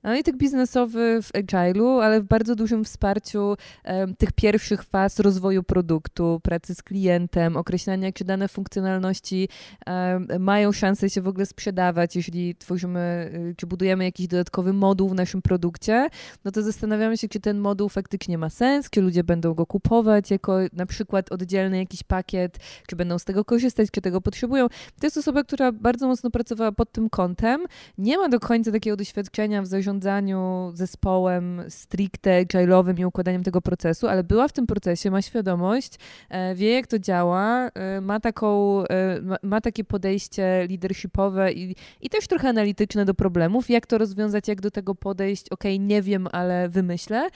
analityk biznesowy w Agile'u, ale w bardzo dużym wsparciu um, tych pierwszych faz rozwoju produktu, pracy z klientem, określania, czy dane funkcjonalności um, mają szansę się w ogóle sprzedawać, jeśli tworzymy, y, czy budujemy jakiś dodatkowy moduł w naszym produkcie, no to zastanawiamy się, czy ten moduł faktycznie ma sens, czy ludzie będą go kupować jako na przykład oddzielny jakiś pakiet, czy będą z tego korzystać, czy tego potrzebują. To jest osoba, która bardzo mocno pracowała pod tym kątem, nie ma do końca takiego doświadczenia w zarządzaniu zarządzaniu zespołem stricte agile'owym i układaniem tego procesu, ale była w tym procesie, ma świadomość, e, wie jak to działa, e, ma, taką, e, ma, takie podejście leadershipowe i, i też trochę analityczne do problemów, jak to rozwiązać, jak do tego podejść, ok, nie wiem, ale wymyślę.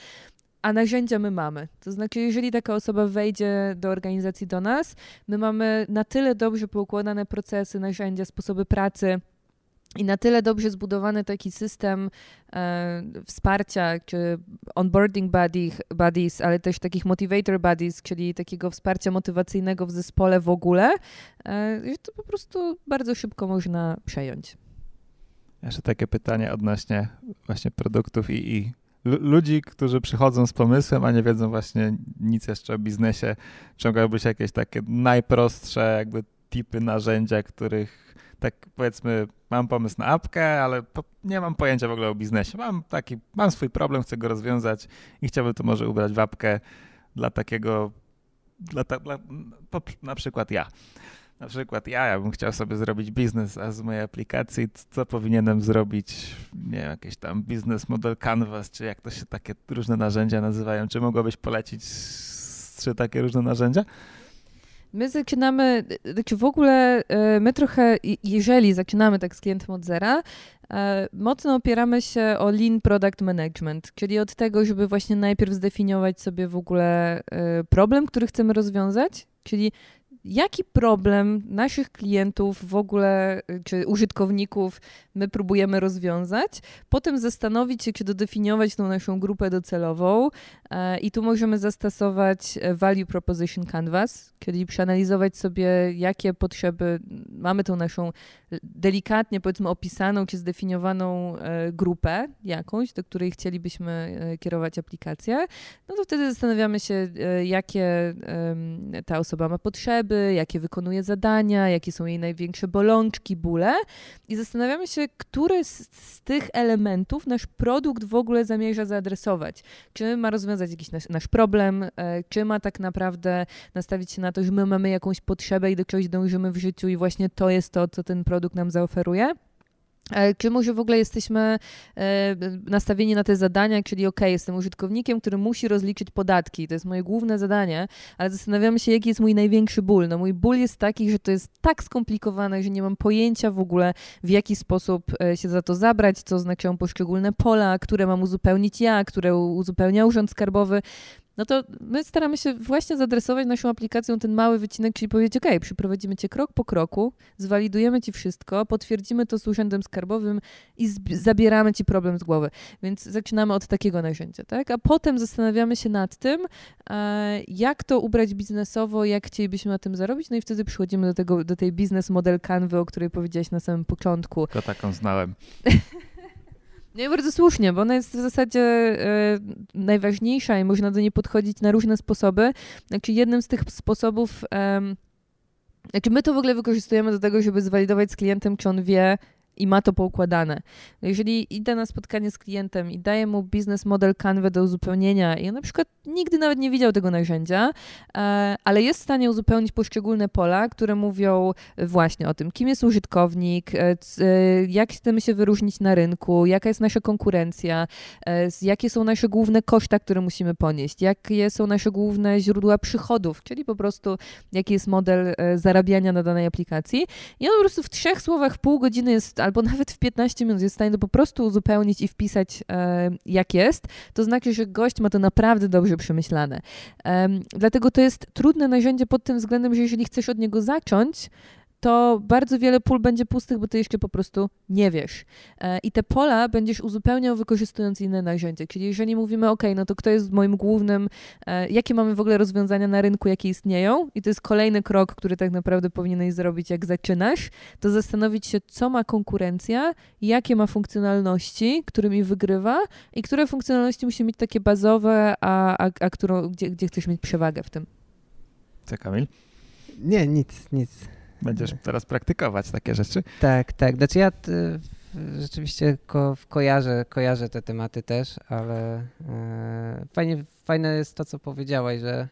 A narzędzia my mamy. To znaczy, jeżeli taka osoba wejdzie do organizacji do nas, my mamy na tyle dobrze poukładane procesy, narzędzia, sposoby pracy, i na tyle dobrze zbudowany taki system e, wsparcia, czy onboarding buddies, buddies, ale też takich motivator buddies, czyli takiego wsparcia motywacyjnego w zespole w ogóle, e, to po prostu bardzo szybko można przejąć. Jeszcze takie pytanie odnośnie właśnie produktów i, i ludzi, którzy przychodzą z pomysłem, a nie wiedzą właśnie nic jeszcze o biznesie. Mogłyby jakieś takie najprostsze jakby typy narzędzia, których tak powiedzmy, mam pomysł na apkę, ale nie mam pojęcia w ogóle o biznesie. Mam taki, mam swój problem, chcę go rozwiązać i chciałbym to może ubrać w apkę dla takiego, dla, ta, dla na przykład ja. Na przykład ja, ja bym chciał sobie zrobić biznes, a z mojej aplikacji co powinienem zrobić? Nie wiem, jakieś tam biznes model canvas, czy jak to się takie różne narzędzia nazywają. Czy mogłabyś polecić trzy takie różne narzędzia? My zaczynamy, znaczy w ogóle e, my trochę, jeżeli zaczynamy tak z klientem od zera, e, mocno opieramy się o Lean Product Management, czyli od tego, żeby właśnie najpierw zdefiniować sobie w ogóle e, problem, który chcemy rozwiązać, czyli jaki problem naszych klientów w ogóle, czy użytkowników my próbujemy rozwiązać, potem zastanowić się, czy dodefiniować tą naszą grupę docelową e, i tu możemy zastosować e, Value Proposition Canvas, czyli przeanalizować sobie, jakie potrzeby, mamy tą naszą delikatnie powiedzmy opisaną czy zdefiniowaną e, grupę jakąś, do której chcielibyśmy kierować aplikację, no to wtedy zastanawiamy się, jakie ta osoba ma potrzeby, jakie wykonuje zadania, jakie są jej największe bolączki, bóle i zastanawiamy się, który z, z, tych elementów nasz produkt w ogóle zamierza zaadresować. Czy ma rozwiązać jakiś nasz, nasz problem, e, czy ma tak naprawdę nastawić się na to, że my mamy jakąś potrzebę i do czegoś dążymy w życiu i właśnie to jest to, co ten produkt nam zaoferuje. E, czy może w ogóle jesteśmy e, nastawieni na te zadania, czyli ok, jestem użytkownikiem, który musi rozliczyć podatki, to jest moje główne zadanie, ale zastanawiamy się, jaki jest mój największy ból. No mój ból jest taki, że to jest tak skomplikowane, że nie mam pojęcia w ogóle, w jaki sposób e, się za to zabrać, co oznaczają poszczególne pola, które mam uzupełnić ja, które uzupełnia Urząd Skarbowy no to my staramy się właśnie zadresować naszą aplikacją ten mały wycinek, czyli powiedzieć, ok, przyprowadzimy cię krok po kroku, zwalidujemy ci wszystko, potwierdzimy to z urzędem skarbowym i zabieramy ci problem z głowy. Więc zaczynamy od takiego narzędzia, tak? A potem zastanawiamy się nad tym, e, jak to ubrać biznesowo, jak chcielibyśmy na tym zarobić, no i wtedy przychodzimy do, tego, do tej biznes model Canvy, o której powiedziałaś na samym początku. Tylko taką znałem. No i bardzo słusznie, bo ona jest w zasadzie e, najważniejsza i można do niej podchodzić na różne sposoby. Znaczy jednym z tych sposobów, e, znaczy my to w ogóle wykorzystujemy do tego, żeby zwalidować z klientem, czy on wie, i ma to poukładane. Jeżeli idę na spotkanie z klientem i daję mu biznes model Canva do uzupełnienia i on na przykład nigdy nawet nie widział tego narzędzia, e, ale jest w stanie uzupełnić poszczególne pola, które mówią właśnie o tym, kim jest użytkownik, e, e, jak chcemy się wyróżnić na rynku, jaka jest nasza konkurencja, jakie są nasze główne koszta, które musimy ponieść, jakie są nasze główne źródła przychodów, czyli po prostu jaki jest model zarabiania na danej aplikacji. I on po prostu w trzech słowach pół godziny jest albo nawet w 15 minut jest w stanie to po prostu uzupełnić i wpisać, e, jak jest, to znaczy, że gość ma to naprawdę dobrze przemyślane. E, dlatego to jest trudne narzędzie pod tym względem, że jeżeli chcesz od niego zacząć, to bardzo wiele pól będzie pustych, bo ty jeszcze po prostu nie wiesz. E, I te pola będziesz uzupełniał wykorzystując inne narzędzia. Czyli jeżeli mówimy, OK, no to kto jest moim głównym, e, jakie mamy w ogóle rozwiązania na rynku, jakie istnieją, i to jest kolejny krok, który tak naprawdę powinieneś zrobić, jak zaczynasz, to zastanowić się, co ma konkurencja, jakie ma funkcjonalności, którymi wygrywa i które funkcjonalności musi mieć takie bazowe, a, a, a którą, gdzie, gdzie chcesz mieć przewagę w tym. Co, Kamil? Nie, nic, nic. Będziesz teraz praktykować takie rzeczy. Tak, tak. Znaczy ja rzeczywiście ko, kojarzę, kojarzę te tematy też, ale e, fajnie, fajne jest to, co powiedziałaś, że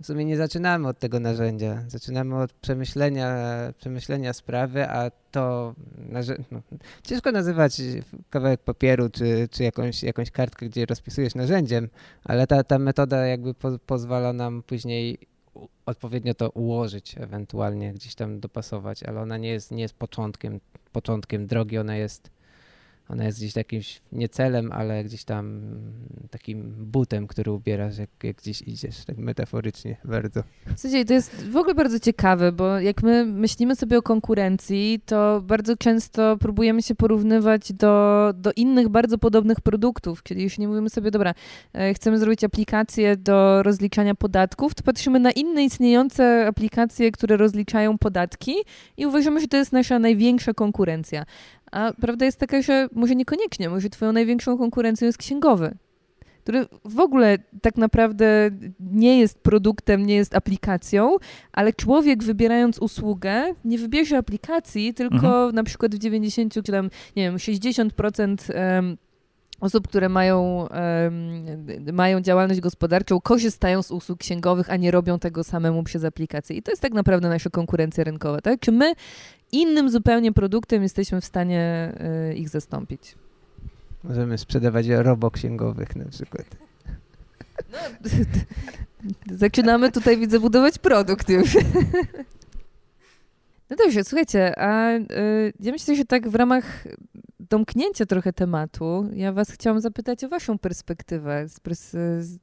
w sumie nie zaczynamy od tego narzędzia. Zaczynamy od przemyślenia, przemyślenia sprawy, a to no, ciężko nazywać kawałek papieru czy, czy jakąś, jakąś kartkę, gdzie rozpisujesz narzędziem, ale ta, ta metoda jakby po, pozwala nam później odpowiednio to ułożyć, ewentualnie gdzieś tam dopasować, ale ona nie jest, nie jest początkiem, początkiem drogi, ona jest ona jest gdzieś jakimś nie celem, ale gdzieś tam takim butem, który ubierasz, jak, jak gdzieś idziesz, tak metaforycznie bardzo. Słuchajcie, to jest w ogóle bardzo ciekawe, bo jak my myślimy sobie o konkurencji, to bardzo często próbujemy się porównywać do, do innych bardzo podobnych produktów, czyli już nie mówimy sobie, dobra, e, chcemy zrobić aplikację do rozliczania podatków, to patrzymy na inne istniejące aplikacje, które rozliczają podatki i uważamy, że to jest nasza największa konkurencja. A prawda jest taka, że może niekoniecznie, może twoją największą konkurencją jest księgowy, który w ogóle tak naprawdę nie jest produktem, nie jest aplikacją, ale człowiek wybierając usługę nie wybierze aplikacji, tylko mhm. na przykład w 90 czy tam, nie wiem, 60% um, osób, które mają, um, mają działalność gospodarczą, korzystają z usług księgowych, a nie robią tego samemu przez aplikację. I to jest tak naprawdę nasza konkurencja rynkowa, tak? Czy my innym zupełnie produktem jesteśmy w stanie y, ich zastąpić? Możemy sprzedawać roboksięgowych na przykład. No, zaczynamy tutaj, widzę, budować produkt już. No dobrze, słuchajcie, a y, ja myślę, że tak w ramach domknięcia trochę tematu, ja was chciałam zapytać o waszą perspektywę,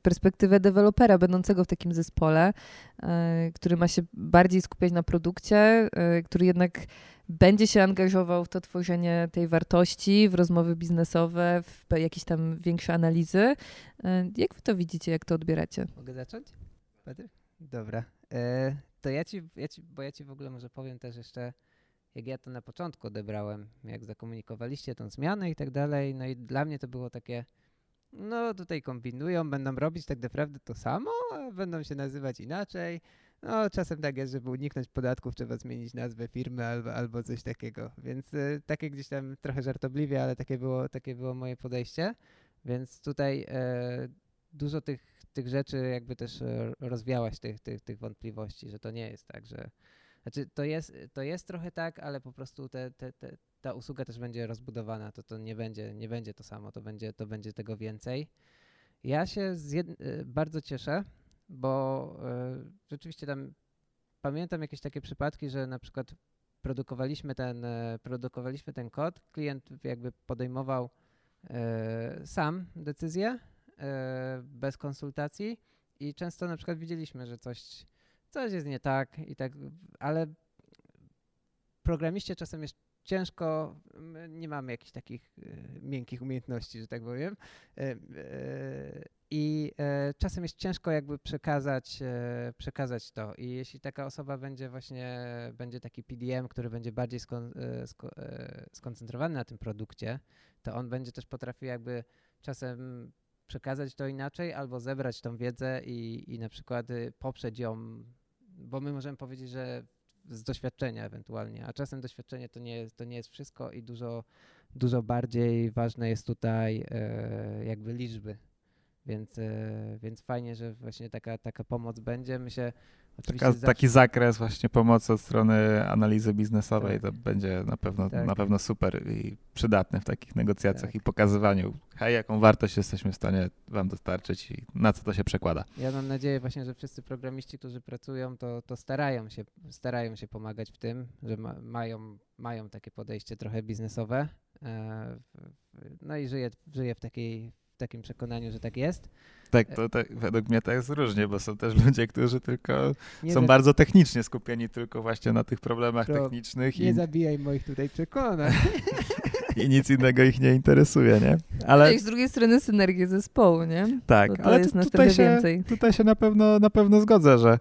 perspektywę dewelopera będącego w takim zespole, y, który ma się bardziej skupiać na produkcie, y, który jednak będzie się angażował w to tworzenie tej wartości, w rozmowy biznesowe, w jakieś tam większe analizy. Y, jak wy to widzicie, jak to odbieracie? Mogę zacząć? Dobra. E, to ja ci, ja ci, bo ja ci w ogóle może powiem też jeszcze, jak ja to na początku odebrałem, jak zakomunikowaliście tą zmianę i tak dalej, no i dla mnie to było takie, no tutaj kombinują, będą robić tak naprawdę to samo, a będą się nazywać inaczej. No czasem tak jest, żeby uniknąć podatków trzeba zmienić nazwę firmy albo, albo coś takiego, więc y, takie gdzieś tam trochę żartobliwie, ale takie było, takie było moje podejście, więc tutaj e, dużo tych, tych rzeczy jakby też e, rozwiałaś tych, tych, tych wątpliwości, że to nie jest tak, że znaczy to jest, to jest trochę tak, ale po prostu te, te, te, ta usługa też będzie rozbudowana, to, to nie, będzie, nie będzie to samo, to będzie, to będzie tego więcej. Ja się jed... E, bardzo cieszę, bo y, rzeczywiście tam pamiętam jakieś takie przypadki, że na przykład produkowaliśmy ten, y, produkowaliśmy ten kod, klient jakby podejmował y, sam decyzję, E, bez konsultacji i często na przykład widzieliśmy, że coś, coś jest nie tak i tak, ale programiście czasem jest ciężko, nie mamy jakichś takich e, miękkich umiejętności, że tak powiem. E, I czasem jest ciężko jakby przekazać, przekazać to. I jeśli taka osoba będzie właśnie, będzie taki PDM, który będzie bardziej skon, skoncentrowany na tym produkcie, to on będzie też potrafił jakby czasem przekazać to inaczej, albo zebrać tą wiedzę i, i na przykład y, poprzeć ją, bo my możemy powiedzieć, że z doświadczenia ewentualnie, a czasem doświadczenie to nie to nie jest wszystko i dużo, dużo bardziej ważne jest tutaj e, jakby liczby. Więc, e, więc fajnie, że właśnie taka, taka pomoc będzie. My się Taka, zawsze... Taki zakres właśnie pomocy od strony analizy biznesowej tak. to będzie na pewno, tak. na pewno super i przydatny w takich negocjacjach tak. i pokazywaniu, hej, jaką wartość jesteśmy w stanie wam dostarczyć i na co to się przekłada. Ja mam nadzieję właśnie, że wszyscy programiści, którzy pracują, to, to starają, się, starają się pomagać w tym, że ma, mają, mają takie podejście trochę biznesowe. E, no i żyję, żyję w takiej w takim przekonaniu, że tak jest. Tak, to, to według mnie to jest różnie, bo są też ludzie, którzy tylko nie są bardzo technicznie skupieni tylko właśnie na tych problemach technicznych. Nie i... zabijaj moich tutaj przekonań. I nic innego ich nie interesuje, nie? Ale no z drugiej strony synergię zespołu, nie? Tak, ale jest tutaj, się, więcej. tutaj się na pewno, na pewno zgodzę, że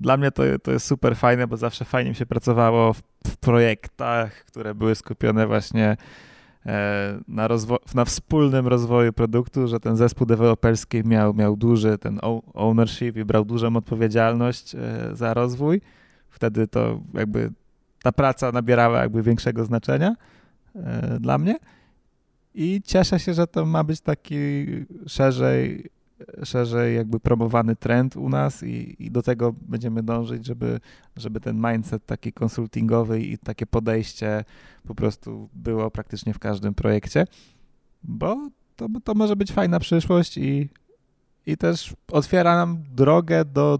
dla mnie to, to jest super fajne, bo zawsze fajnie mi się pracowało w, w projektach, które były skupione właśnie na, na wspólnym rozwoju produktu, że ten zespół deweloperski miał, miał duży ten ownership i brał dużą odpowiedzialność e, za rozwój. Wtedy to jakby ta praca nabierała jakby większego znaczenia e, dla mnie. I cieszę się, że to ma być taki szerzej szerzej jakby promowany trend u nas i, i, do tego będziemy dążyć, żeby, żeby ten mindset taki konsultingowy i takie podejście po prostu było praktycznie w każdym projekcie, bo to, to może być fajna przyszłość i, i też otwiera nam drogę do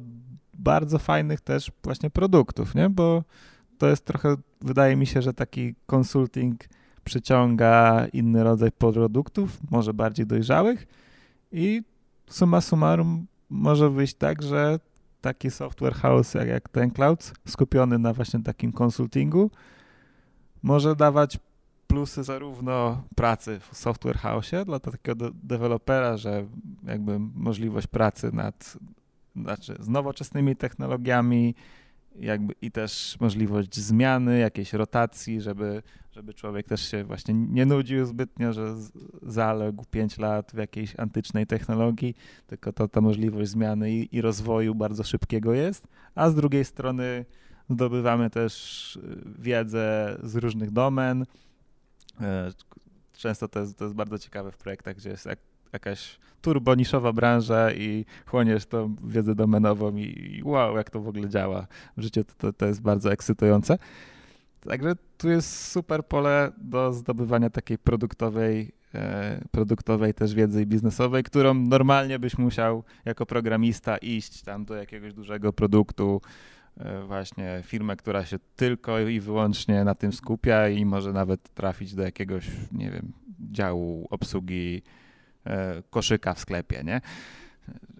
bardzo fajnych też właśnie produktów, nie? Bo to jest trochę, wydaje mi się, że taki konsulting przyciąga inny rodzaj produktów, może bardziej dojrzałych i summa summarum może wyjść tak, że taki software house jak, ten Cloud, skupiony na właśnie takim konsultingu, może dawać plusy zarówno pracy w software house dla takiego de dewelopera, że jakby możliwość pracy nad, znaczy z nowoczesnymi technologiami, jakby i też możliwość zmiany, jakiejś rotacji, żeby, żeby człowiek też się właśnie nie nudził zbytnio, że zaległ 5 lat w jakiejś antycznej technologii, tylko to ta możliwość zmiany i, i rozwoju bardzo szybkiego jest, a z drugiej strony zdobywamy też y, wiedzę z różnych domen. E, często to jest, to jest bardzo ciekawe w projektach, gdzie jest jakaś turboniszowa branża i chłoniesz tą wiedzę domenową i, i wow, jak to w ogóle działa w życiu, to, to jest bardzo ekscytujące. Także tu jest super pole do zdobywania takiej produktowej, e, produktowej też wiedzy biznesowej, którą normalnie byś musiał jako programista iść tam do jakiegoś dużego produktu, e, właśnie firmę, która się tylko i wyłącznie na tym skupia i może nawet trafić do jakiegoś, nie wiem, działu obsługi koszyka w sklepie, nie?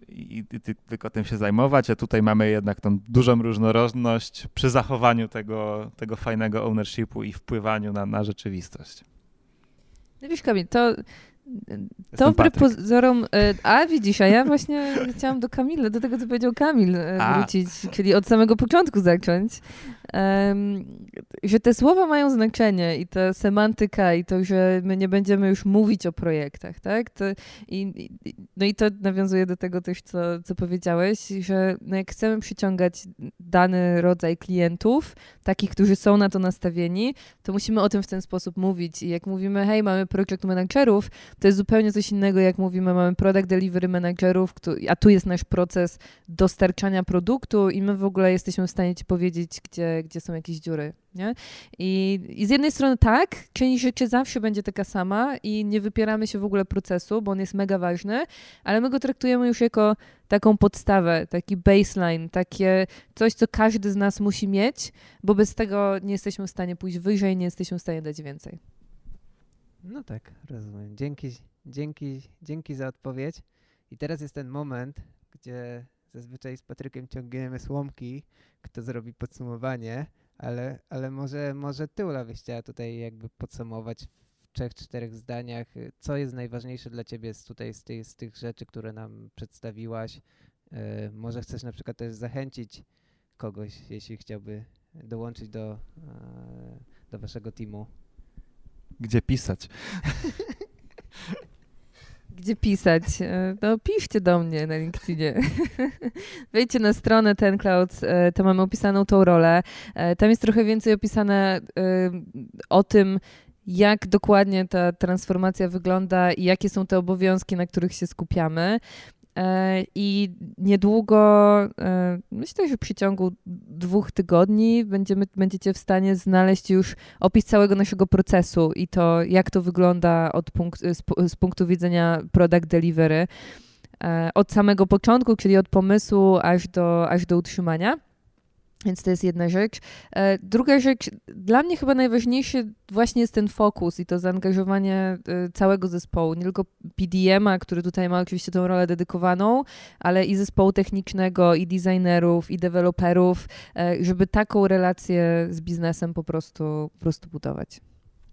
I, i tylko tym się zajmować, a tutaj mamy jednak tą dużą różnorodność przy zachowaniu tego, tego fajnego ownershipu i wpływaniu na, na rzeczywistość. No wiesz, Kamil, to to wbrew pozorom, e, a widzisz, a ja właśnie chciałam do Kamila, do tego, co powiedział Kamil e, wrócić, a. czyli od samego początku zacząć, um, że te słowa mają znaczenie i ta semantyka i to, że my nie będziemy już mówić o projektach, tak? To, i, no i to nawiązuje do tego też, co, co powiedziałeś, że no jak chcemy przyciągać dany rodzaj klientów, takich, którzy są na to nastawieni, to musimy o tym w ten sposób mówić i jak mówimy, hej, mamy project managerów, to jest zupełnie coś innego, jak mówimy, mamy product delivery managerów, a tu jest nasz proces dostarczania produktu i my w ogóle jesteśmy w stanie ci powiedzieć, gdzie, gdzie są jakieś dziury. Nie? I, I z jednej strony tak, część rzeczy zawsze będzie taka sama i nie wypieramy się w ogóle procesu, bo on jest mega ważny, ale my go traktujemy już jako taką podstawę, taki baseline, takie coś, co każdy z nas musi mieć, bo bez tego nie jesteśmy w stanie pójść wyżej, nie jesteśmy w stanie dać więcej. No tak, rozumiem. Dzięki, dzięki, dzięki za odpowiedź. I teraz jest ten moment, gdzie zazwyczaj z Patrykiem ciągniemy słomki, kto zrobi podsumowanie, ale, ale może, może ty, Ula, byś chciała tutaj jakby podsumować w trzech, czterech zdaniach, co jest najważniejsze dla ciebie z tutaj z, tej, z tych rzeczy, które nam przedstawiłaś. Yy, może chcesz na przykład też zachęcić kogoś, jeśli chciałby dołączyć do, yy, do waszego teamu gdzie pisać? Gdzie pisać? E, no piszcie do mnie na LinkedInie. Wejdźcie na stronę TenCloud, e, tam mamy opisaną tą rolę. E, tam jest trochę więcej opisane o tym, jak dokładnie ta transformacja wygląda i jakie są te obowiązki, na których się skupiamy. E, I niedługo, e, myślę, że w przeciągu dwóch tygodni będziemy, będziecie w stanie znaleźć już opis całego naszego procesu i to, jak to wygląda od punkt, z, z punktu widzenia product delivery. E, od samego początku, czyli od pomysłu aż do, aż do utrzymania. Więc to jest jedna rzecz. E, druga rzecz, dla mnie chyba najważniejszy właśnie jest ten fokus i to zaangażowanie e, całego zespołu. Nie tylko PDM-a, który tutaj ma oczywiście tą rolę dedykowaną, ale i zespołu technicznego, i designerów, i deweloperów, e, żeby taką relację z biznesem po prostu, po prostu budować.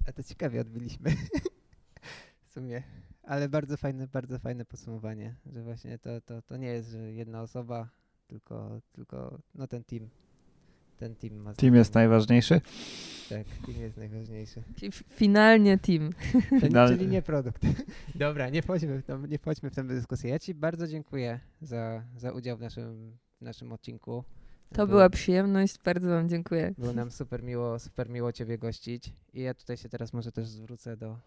A to ciekawie odbyliśmy. w sumie. Ale bardzo fajne, bardzo fajne podsumowanie, że właśnie to, to, to nie jest że jedna osoba, tylko, tylko no ten team ten team ma. Team jest najważniejszy? Tak, team jest najważniejszy. Czyli finalnie team. Finalnie. Czyli nie produkt. Dobra, nie wchodźmy, w tą, nie wchodźmy w tę dyskusję. Ja Ci bardzo dziękuję za, za udział w naszym, w naszym odcinku. To była przyjemność, bardzo Wam dziękuję. Było nam super miło, super miło Ciebie gościć. I ja tutaj się teraz może też zwrócę do,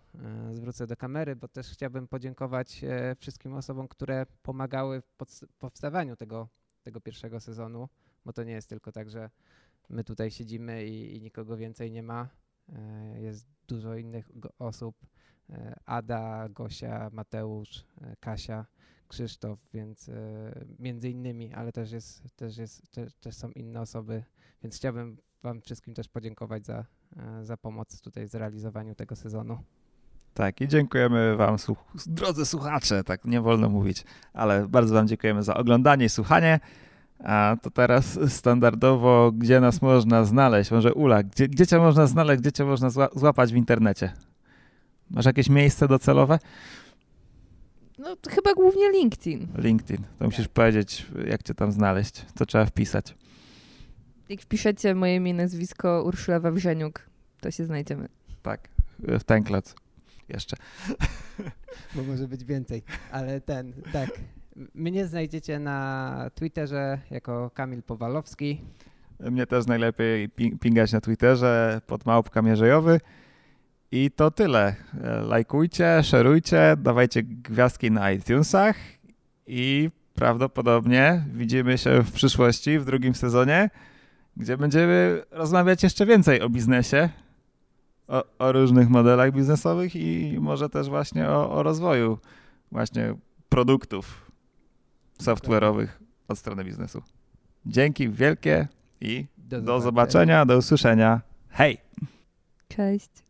e, zwrócę do kamery, bo też chciałbym podziękować e, wszystkim osobom, które pomagały w powstawaniu tego, tego pierwszego sezonu, bo to nie jest tylko tak, że my tutaj siedzimy i, i nikogo więcej nie ma. E, jest dużo innych osób. E, Ada, Gosia, Mateusz, e, Kasia, Krzysztof, więc między innymi, ale też, jest, też, jest, też, też są inne osoby, więc chciałbym Wam wszystkim też podziękować za, za pomoc tutaj w zrealizowaniu tego sezonu. Tak, i dziękujemy Wam, drodzy słuchacze, tak nie wolno mówić, ale bardzo Wam dziękujemy za oglądanie i słuchanie. A to teraz standardowo, gdzie nas można znaleźć? Może Ula, gdzie, gdzie cię można znaleźć, gdzie cię można złapać w internecie? Masz jakieś miejsce docelowe? No chyba głównie LinkedIn. LinkedIn. To musisz powiedzieć, jak cię tam znaleźć, co trzeba wpisać. Jak wpiszecie moje imię, nazwisko Urszula Wawrzeniuk, to się znajdziemy. Tak, w Tenklec jeszcze. Bo może być więcej, ale ten, tak. Mnie znajdziecie na Twitterze jako Kamil Powalowski. Mnie też najlepiej pingać na Twitterze pod małpka mierzejowy. I to tyle. Lajkujcie, szerujcie, dawajcie gwiazdki na iTunesach i prawdopodobnie widzimy się w przyszłości, w drugim sezonie, gdzie będziemy rozmawiać jeszcze więcej o biznesie, o, o różnych modelach biznesowych i może też właśnie o, o rozwoju właśnie produktów software'owych od strony biznesu. Dzięki wielkie i Do do zobaczenia, do usłyszenia. Hej! Cześć.